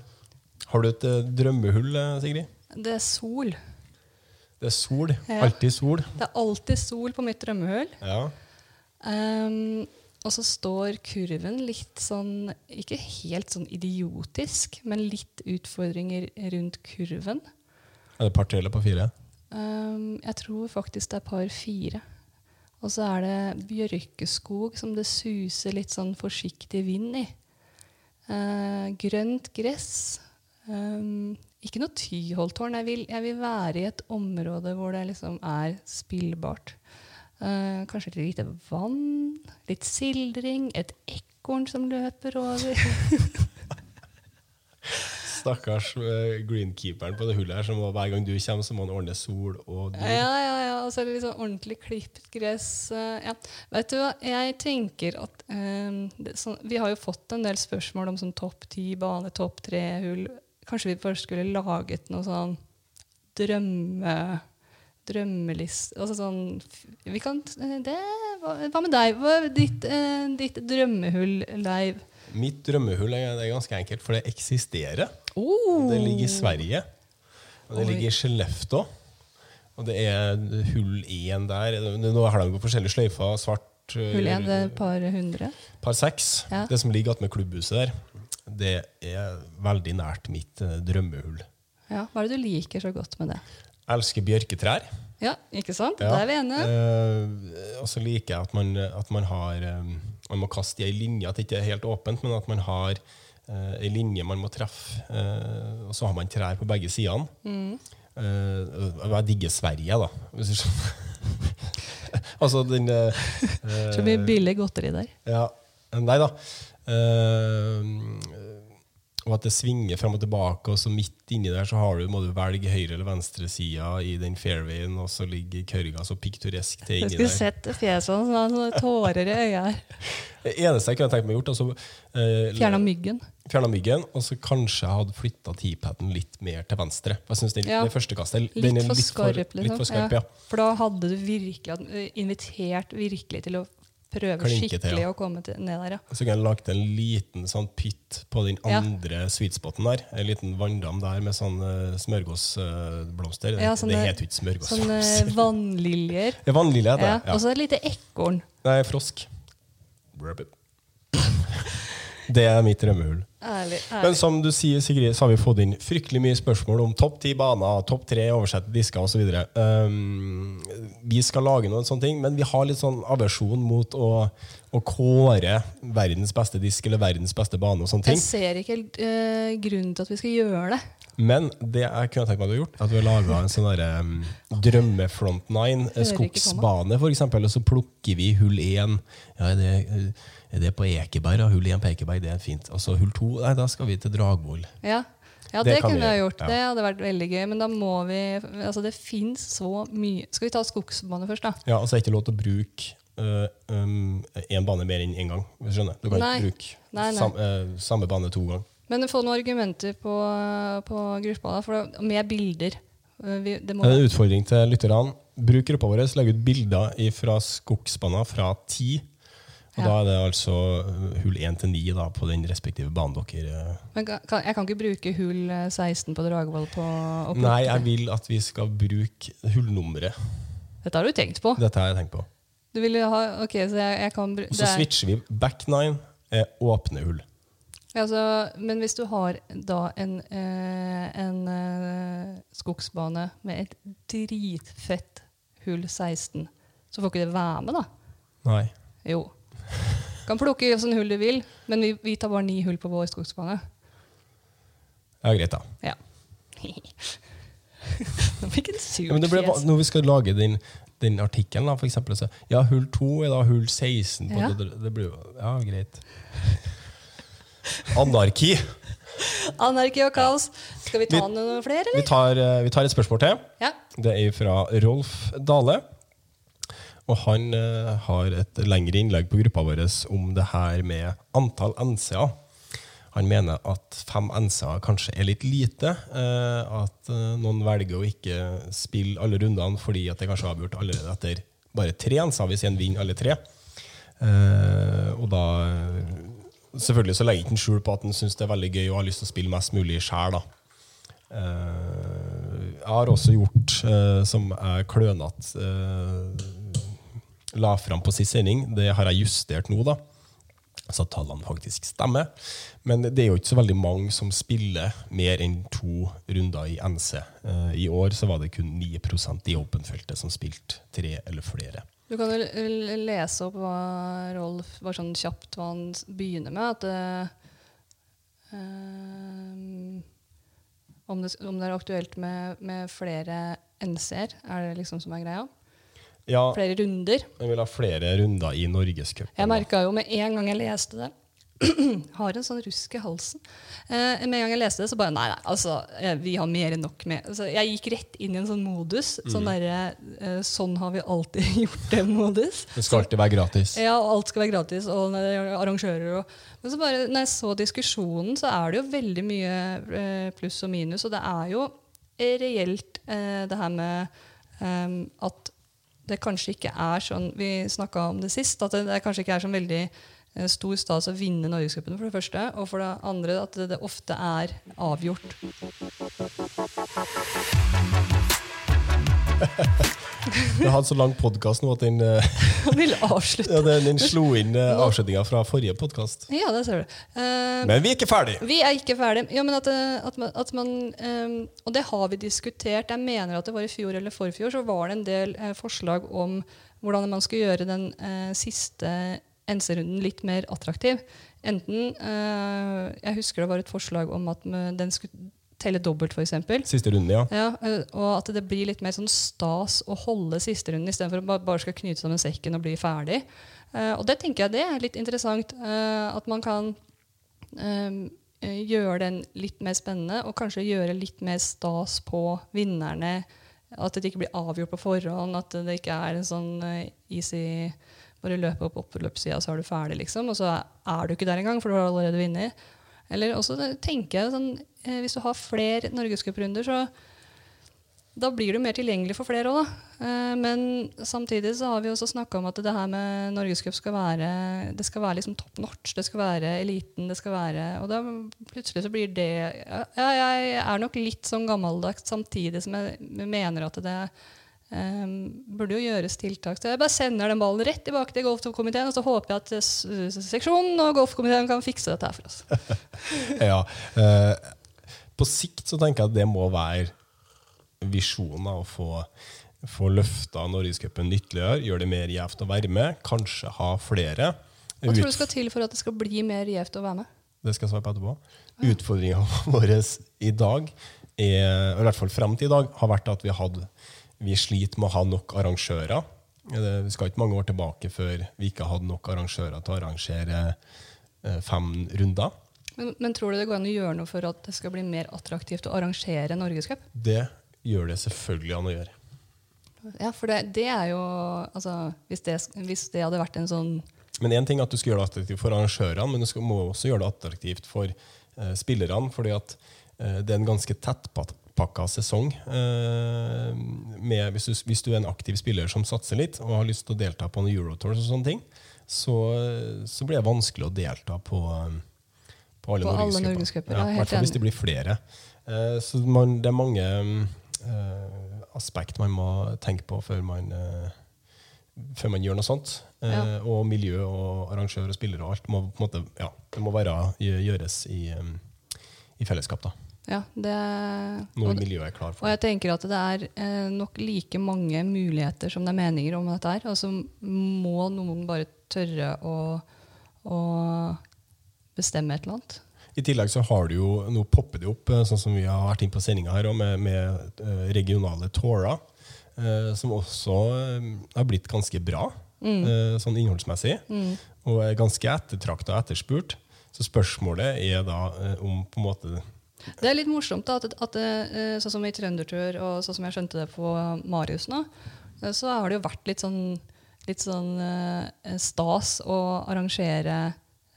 Har du et eh, drømmehull, eh, Sigrid? Det er sol. Det er sol. Ja. Alltid sol. Det er alltid sol på mitt drømmehull. Ja. Um, og så står kurven litt sånn Ikke helt sånn idiotisk, men litt utfordringer rundt kurven. Er det par tre eller par fire? Um, jeg tror faktisk det er par fire. Og så er det bjørkeskog som det suser litt sånn forsiktig vind i. Uh, grønt gress. Um, ikke noe Tyholttårn. Jeg jeg vil være i et område hvor det liksom er spillbart. Eh, kanskje litt lite vann, litt sildring, et ekorn som løper over. Stakkars eh, greenkeeperen på det hullet her, som hver gang du kommer, så må han ordne sol og dyr. Ja, ja, ja. Og så er det sånn ordentlig klippet gress. eh, ja. Vet du hva, jeg tenker at um, det, så, Vi har jo fått en del spørsmål om sånn topp ti bane, topp tre hull. Kanskje vi først skulle laget noe sånn drømme... Drømmeliste Altså sånn Vi kan det, Hva, hva med deg? Hva ditt, eh, ditt drømmehull, Leiv? Mitt drømmehull er, det er ganske enkelt, for det eksisterer. Oh! Det ligger i Sverige. Og det Oi. ligger i Skellefteå. Og det er hull én der. Nå har de forskjellige sløyfer. Svart eh, Hull én, det er par hundre? par seks. Ja. Det som ligger attmed klubbhuset der. det er veldig nært mitt eh, drømmehull. Ja, Hva er det du liker så godt med det? Elsker bjørketrær. Ja, ikke sant? Ja. Der er vi enige. Eh, og så liker jeg at man, at man har eh, Man må kaste i ei linje, at det ikke er helt åpent, men at man har eh, ei linje man må treffe. Eh, og så har man trær på begge sidene. Mm. Eh, jeg digger Sverige, da. Hvis du skjønner. altså den eh, Så mye billig godteri der. Ja. Nei da. Eh, og at det svinger fram og tilbake, og så midt inni der så har du, må du velge høyre- eller venstresida i den fairwayen, og så ligger kørga så piktoresk til Jeg inni skulle der. sett fjesene hans, sånn, hadde tårer i øya her. Det eneste jeg kunne tenkt meg gjort, altså eh, Fjerna myggen. fjerna myggen, og så kanskje jeg hadde flytta teapaden litt mer til venstre. Jeg synes det, Ja. det første kastet den Litt er for litt skarp, liksom. litt for skarp, ja. For da hadde du virkelig eh, invitert virkelig til å prøve skikkelig ja. å komme til, ned der, ja. Så kunne jeg lagt en liten sånn pytt på den Ja. andre sweet spoten der. En liten vanndam der med sånn uh, smørgåsblomster. Ja, det heter jo ikke Sånne smørgåsblomster. vannliljer. Ja, Vannlilje heter Ja. det. Ja. Og så et lite ekorn. Nei, frosk. Rabbit. Det er mitt drømmehull. Ærlig. Men som du sier, Sigrid, så har vi fått inn fryktelig mye spørsmål om topp ti baner, topp tre oversette disker osv. Um, vi skal lage noen sånne ting, men vi har litt sånn aversjon mot å, å kåre verdens beste disk eller verdens beste bane og sånne ting. Jeg ser ikke helt uh, grunnen til at vi skal gjøre det. Men det jeg kunne tenkt meg at du har gjort, at du har laga en sånn der, um, drømmefront nine, eh, skogsbane f.eks., og så plukker vi hull én. Ja, er det, er det på Ekeberg? Ja, hull én på Ekeberg, det er fint. Og så hull to, nei, da skal vi til Dragvoll. Ja, ja Det det, kunne vi ha gjort. ja. Det hadde vært veldig gøy. Men da må vi Altså, det fins så mye Skal vi ta skogsbane først, da? Ja, altså er det ikke lov til å bruke én bane mer enn én gang. Hvis du skjønner. Du kan Nei. ikke bruke Nei, nei. sam, uh, samme bane to ganger. Men få noen argumenter på, på gruppa, da, for det, med bilder. Eh, Vi, det må, Det er en utfordring til lytterne. Bruk gruppa vår, legg ut bilder fra skogsbaner fra ti. Og Ja. Da er det altså eh, hull 1 til 9 da, på den respektive banen dere eh. men kan, kan, jeg kan ikke bruke hull eh, 16 på Dragvoll på Nei, jeg vil at vi skal bruke hullnummeret. Dette har du tenkt på. Dette har jeg tenkt på. Ha Ok, så jeg, jeg kan Og så er- switcher vi back nine, åpne hull. Altså, men hvis du har da en, eh, en eh, skogsbane med et dritfett hull 16, så får ikke det være med, da? Nei. Jo. Kan plukke sånn hull du vil, men vi, vi tar bare ni hull på vår skogsbane. Ja, greit, da. Ja. Nå fikk jeg en sur Ja, men det ble, fjes. når vi skal lage den, den artikkelen, for eksempel, så Ja, hull 2 er da hull 16. På, Ja. det, det blir jo Ja, greit. Anarki. Anarki og kaos. Skal vi ta Vi- noen flere, Vi tar, eh, vi tar et spørsmål til. Ja. Det er fra Rolf Dale. Og han uh, har et lengre innlegg på gruppa vår om det her med antall NCA. Han mener at fem NCA kanskje er litt lite. Uh, at uh, noen velger å ikke spille alle rundene fordi at det kanskje er avgjort allerede etter bare tre NCA hvis en vinner alle tre. Og da Selvfølgelig så legger ikke skjul på at han syns det er veldig gøy og har lyst til å spille mest mulig sjæl. Eh, jeg har også gjort, eh, som jeg klønete uh, la fram på sist sending, det har jeg justert nå, da. Så tallene faktisk stemmer. Men det er jo ikke så veldig mange som spiller mer enn to runder i NC. Eh, I år så var det kun 9% i open-feltet som spilte tre eller flere. Du kan jo lese opp hva Rolf var sånn kjapt hva han begynner med. At eh, ehm, om, det, om det er aktuelt med, med flere NC-er, er det liksom som er greia? Ja, Flere runder. jeg vil ha flere runder i Norgescupen. Jeg merka jo med en gang jeg leste det Har en sånn rusk i halsen. Eh, med en gang jeg leste det, så bare Nei, nei, altså, eh, vi har mer enn nok med altså, Jeg gikk rett inn i en sånn modus. Sånn derre eh, Sånn har vi alltid gjort det-modus. Det skal alltid være gratis. Ja, og alt skal være gratis, og er arrangører og Men så bare, når jeg så diskusjonen, så er det jo veldig mye eh, pluss og minus. Og det er jo reelt eh, det her med eh, at det kanskje ikke er sånn Vi snakka om det sist, at det, det kanskje ikke er sånn veldig stor stas å vinne Norgescupen, for det første. Og for det andre at det, ofte er avgjort. Du har hatt så lang podkast nå at den, eh, vil avslutte. ja, den, den slo inn eh, avslutninga fra forrige podkast. Ja, det ser du. Uh, Men vi er ikke ferdig! Vi er ikke ferdig. Ja, men at, eh, at man, at man um, Og det har vi diskutert. Jeg mener at det var i fjor eller forfjor så var det en del uh, forslag om hvordan man skulle gjøre den eh, siste NC-runden litt mer attraktiv. Enten eh, Jeg husker det var et forslag om at den skulle telle dobbelt, f.eks. Siste runde, ja. Ja, eh, og at det blir litt mer sånn stas å holde siste runden istedenfor å bare skal knyte sammen sekken og bli ferdig. Eh, og det tenker jeg det er litt interessant. eh, at man kan eh, gjøre den litt mer spennende, og kanskje gjøre litt mer stas på vinnerne. At det ikke blir avgjort på forhånd, at det ikke er en sånn eh, easy Bare løpe opp oppløpssida, så er du ferdig, liksom. Og så er du ikke der engang, for du har allerede vunnet. Eller også tenker jeg sånn eh, Hvis du har flere norgescuprunder, så da blir du mer tilgjengelig for flere òg, da. Eh, men samtidig så har vi også snakka om at det her med norgescup skal være det skal være liksom top notch. Det skal være eliten. det skal være, Og da plutselig så blir det ja, Jeg er nok litt sånn gammeldags samtidig som jeg mener at det eh, burde jo gjøres tiltak. Så jeg bare sender den ballen rett tilbake til golfkomiteen, og så håper jeg at eh, seksjonen og golfkomiteen kan fikse dette her for oss. ja. Uh, på sikt så tenker jeg at det må være visjonen å få, få løfta Norgescupen ytterligere, gjøre det mer gjevt å være med, kanskje ha flere. Hva tror du skal til for at det skal bli mer gjevt å være med? Det skal jeg svare på etterpå. Utfordringa vår i dag, er, i hvert fall frem til i dag, har vært at vi, hadde, vi sliter med å ha nok arrangører. Det, vi skal ikke mange år tilbake før vi ikke hadde nok arrangører til å arrangere eh, fem runder. Men, men tror du det går an å gjøre noe for at det skal bli mer attraktivt å arrangere Norgescup? Det gjør det selvfølgelig an å gjøre. Ja, for det, det er jo altså, hvis, det, hvis det hadde vært en sånn Men én ting er at du skal gjøre det attraktivt for arrangørene, men du skal, må også gjøre det attraktivt for eh, spillerne. fordi at eh, det er en ganske tettpakka sesong. Eh, med, hvis, du, hvis du er en aktiv spiller som satser litt og har lyst til å delta på en Eurotours og sånne ting, så, så blir det vanskelig å delta på, eh, på alle norgescuper. I hvert fall hvis det blir flere. Eh, så man, det er mange eh, aspekt man må tenke på før man før man gjør noe sånt. Eh, Ja. Og miljø og arrangør og spillere og alt må måte, ja, det må være, gjøres i, i fellesskap. da. Ja, det Noe miljøet er klar for Og jeg tenker at det er eh, nok like mange muligheter som det er meninger om dette her. Altså må noen bare tørre å, å bestemme et eller annet. I tillegg så har du jo, nå popper det opp, eh, sånn som vi har vært inne på sendinga her, med, med eh, regionale tårer, eh, som også eh, har blitt ganske bra, eh, sånn innholdsmessig, og er ganske ettertrakta og etterspurt. Så spørsmålet er da om på en måte Det er litt morsomt da, at, at eh, sånn som i Trøndertur, og sånn som jeg skjønte det på Marius nå, eh, så har det jo vært litt sånn, litt sånn eh, stas å arrangere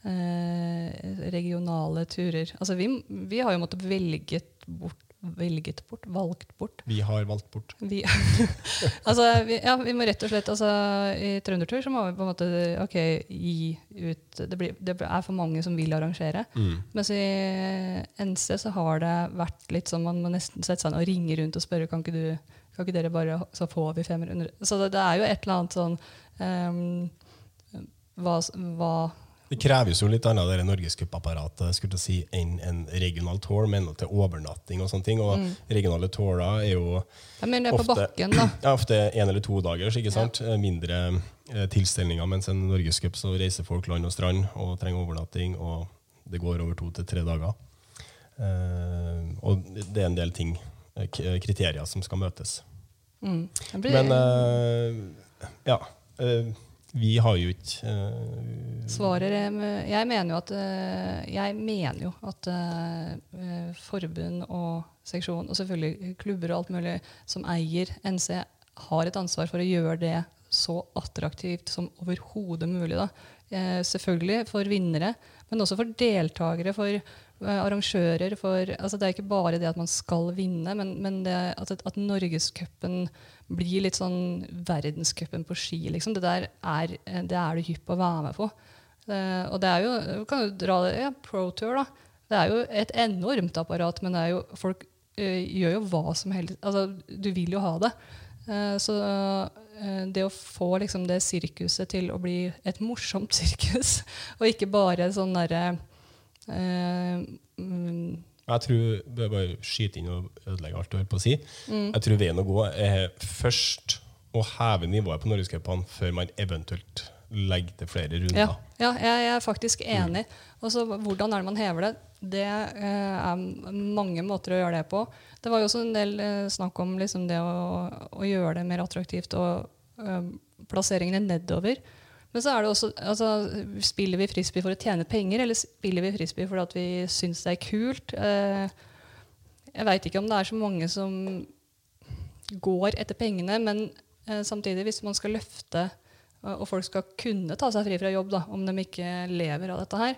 eh, regionale turer. Altså vi, vi har jo måttet velget bort, velget bort, valgt bort. vi har valgt bort. Vi, altså, vi, ja, vi må rett og slett altså, I Trøndertur så må vi på en måte ok, gi ut det, blir, det er for mange som vil arrangere. Mens i NC så har det vært litt sånn man må nesten sette seg ned og ringe rundt og spørre kan ikke, du, kan ikke dere bare Så får vi 500 Så det, det er jo et eller annet sånn um, hva, hva Det kreves jo litt annet det norgescupapparatet skulle si, enn en regional tour, men til overnatting og sånne ting. Og regionale tourer er jo er Ofte. bakken, ja, ofte en eller to dagers, ikke sant? Ja. mindre eh, tilstelninger. Mens en norgescup så reiser folk land og strand og trenger overnatting, og det går over to til tre dager. Eh, og det er en del ting, eh, k- kriterier, som skal møtes. Mm. Blir, Men eh, ja. Vi har jo ikke uh, Svaret Jeg mener jo at, eh, mener jo at eh, forbund og seksjon, og selvfølgelig klubber og alt mulig som eier NC, har et ansvar for å gjøre det så attraktivt som overhodet mulig. Eh, selvfølgelig for vinnere, men også for deltakere, for arrangører. For, altså det er ikke bare det at man skal vinne, men, men det at, at Norgescupen blir litt sånn verdenscupen på ski. Liksom. Det der er, det er du hypp på å være med på. Uh, og det er jo, du kan jo dra det, ja, Pro Tour, da. Det er jo et enormt apparat, men jo, folk uh, gjør jo hva som helst. Altså, du vil jo ha det. Uh, så det å få liksom det sirkuset til å bli et morsomt sirkus, og ikke bare sånn derre uh, mm, Jeg tror Bør bare skyte inn og ødelegge alt du holder på å si. Mm. Jeg tror veien å gå er først å heve nivået på Norgescupene før man eventuelt legger til flere runder. Ja, ja jeg, jeg er faktisk enig. Mm. Også, hvordan er det man hever det? Det eh, er mange måter å gjøre det på. Det var jo også en del eh, snakk om liksom det å, å gjøre det mer attraktivt og eh, plasseringene nedover. Men så er det også altså, Spiller vi frisbee for å tjene penger, eller spiller vi frisbee fordi vi syns det er kult? Eh, jeg veit ikke om det er så mange som går etter pengene, men eh, samtidig, hvis man skal løfte og folk skal kunne ta seg fri fra jobb, da, om de ikke lever av dette her,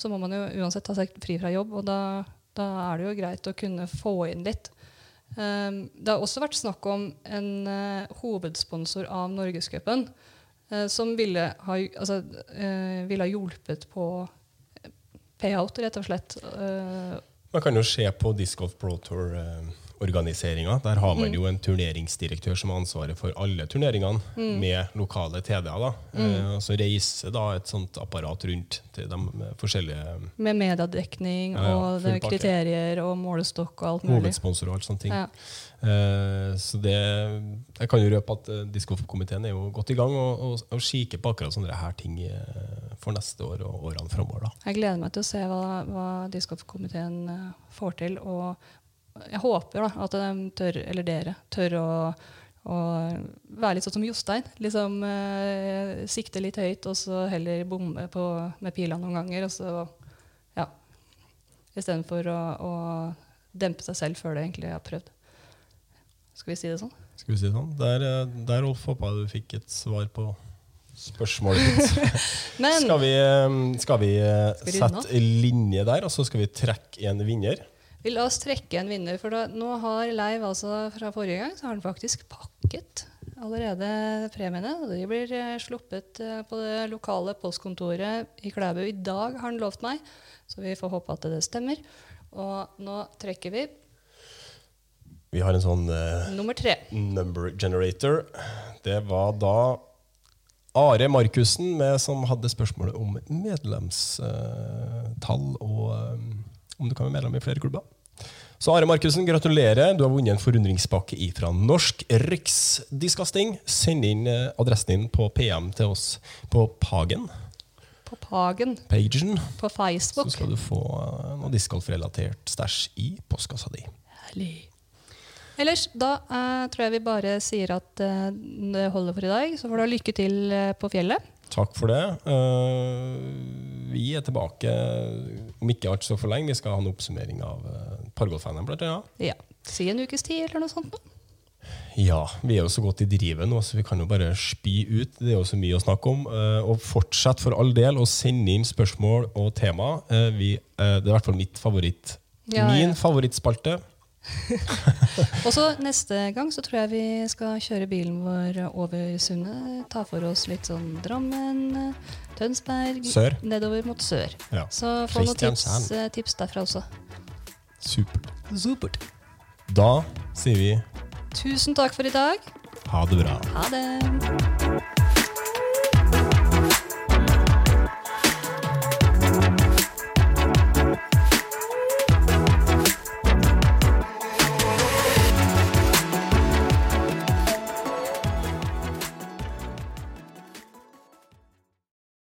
så må man jo uansett ta seg fri fra jobb, og da, da er det jo greit å kunne få inn litt. Um, det har også vært snakk om en uh, hovedsponsor av Norgescupen som ville ha, altså, ville ha hjulpet på payout, rett og slett. Man kan jo se på Disc Golf Pro Tour-organiseringa. Der har Mm. man jo en turneringsdirektør som har ansvaret for alle turneringene Mm. med lokale TD-er. da. Eh, så reiser da et sånt apparat rundt til de forskjellige med mediedekning Ja, ja, og det pakke. kriterier og målestokk og alt mulig. Hovedsponsor og alt sånne ting. Ja. Eh, så det, jeg kan jo røpe at uh, Disc er jo godt i gang og, og, og kikker på akkurat sånne her ting eh, for neste år og årene framover. Jeg gleder meg til å se hva, hva Discgolf-komiteen eh, får til. Og jeg håper da, at de tør, eller dere tør å, å være litt sånn som Jostein. Liksom eh, sikte litt høyt, og så heller bomme på, med pila noen ganger. Og så, ja. Istedenfor å, å dempe seg selv før det egentlig har prøvd. Skal vi si det sånn? Skal vi si det sånn? Der, eh, der Rolf, håpa du fikk et svar på spørsmålet ditt. Men Skal vi, eh, skal vi eh, Skal vi sette linje der, og så skal vi trekke en vinner? Vi la oss trekke en vinner, for da, nå har Leiv altså fra forrige gang så har han faktisk pakket allerede premiene. og De blir eh, sluppet eh, på det lokale postkontoret i Klæbu i dag, har han lovt meg. Så vi får håpe at det stemmer. Og nå trekker vi Vi har en sånn eh, nummer tre. number generator. Det var da Are Markussen med, som hadde spørsmålet om medlemstall og eh, om du kan være medlem i flere klubber. Så Are Markussen, gratulerer. Du har vunnet en forundringspakke fra Norsk Riksdiskasting. Send inn eh, adressen din på PM til oss på Pagen. På Pagen Pagen. på Facebook. Så skal du få eh, noe discgolf-relatert stæsj i postkassa di. Herlig. Ellers, da uh, tror jeg vi bare sier at uh, det holder for i dag. Så får du ha lykke til uh, på fjellet. Takk for det. Eh, vi er tilbake om ikke alt så for lenge. Vi skal ha en oppsummering av uh, Pargolf-NM, blant annet. Ja. Si en ukes tid eller noe sånt. nå. Ja, vi er jo så godt i drivet nå, så vi kan jo bare spy ut. Det er jo så mye å snakke om. Eh, og fortsett for all del å sende inn spørsmål og tema. Eh, vi, eh, det er i hvert fall mitt favoritt. Ja, Min ja. favorittspalte. Og så neste gang så tror jeg vi skal kjøre bilen vår over sundet. Ta for oss litt sånn Drammen, Tønsberg, Sør. nedover mot sør. Ja. Så få noen tips, eh, tips derfra også. Supert. Supert. Da sier vi Tusen takk for i dag. ha det bra. Ha det.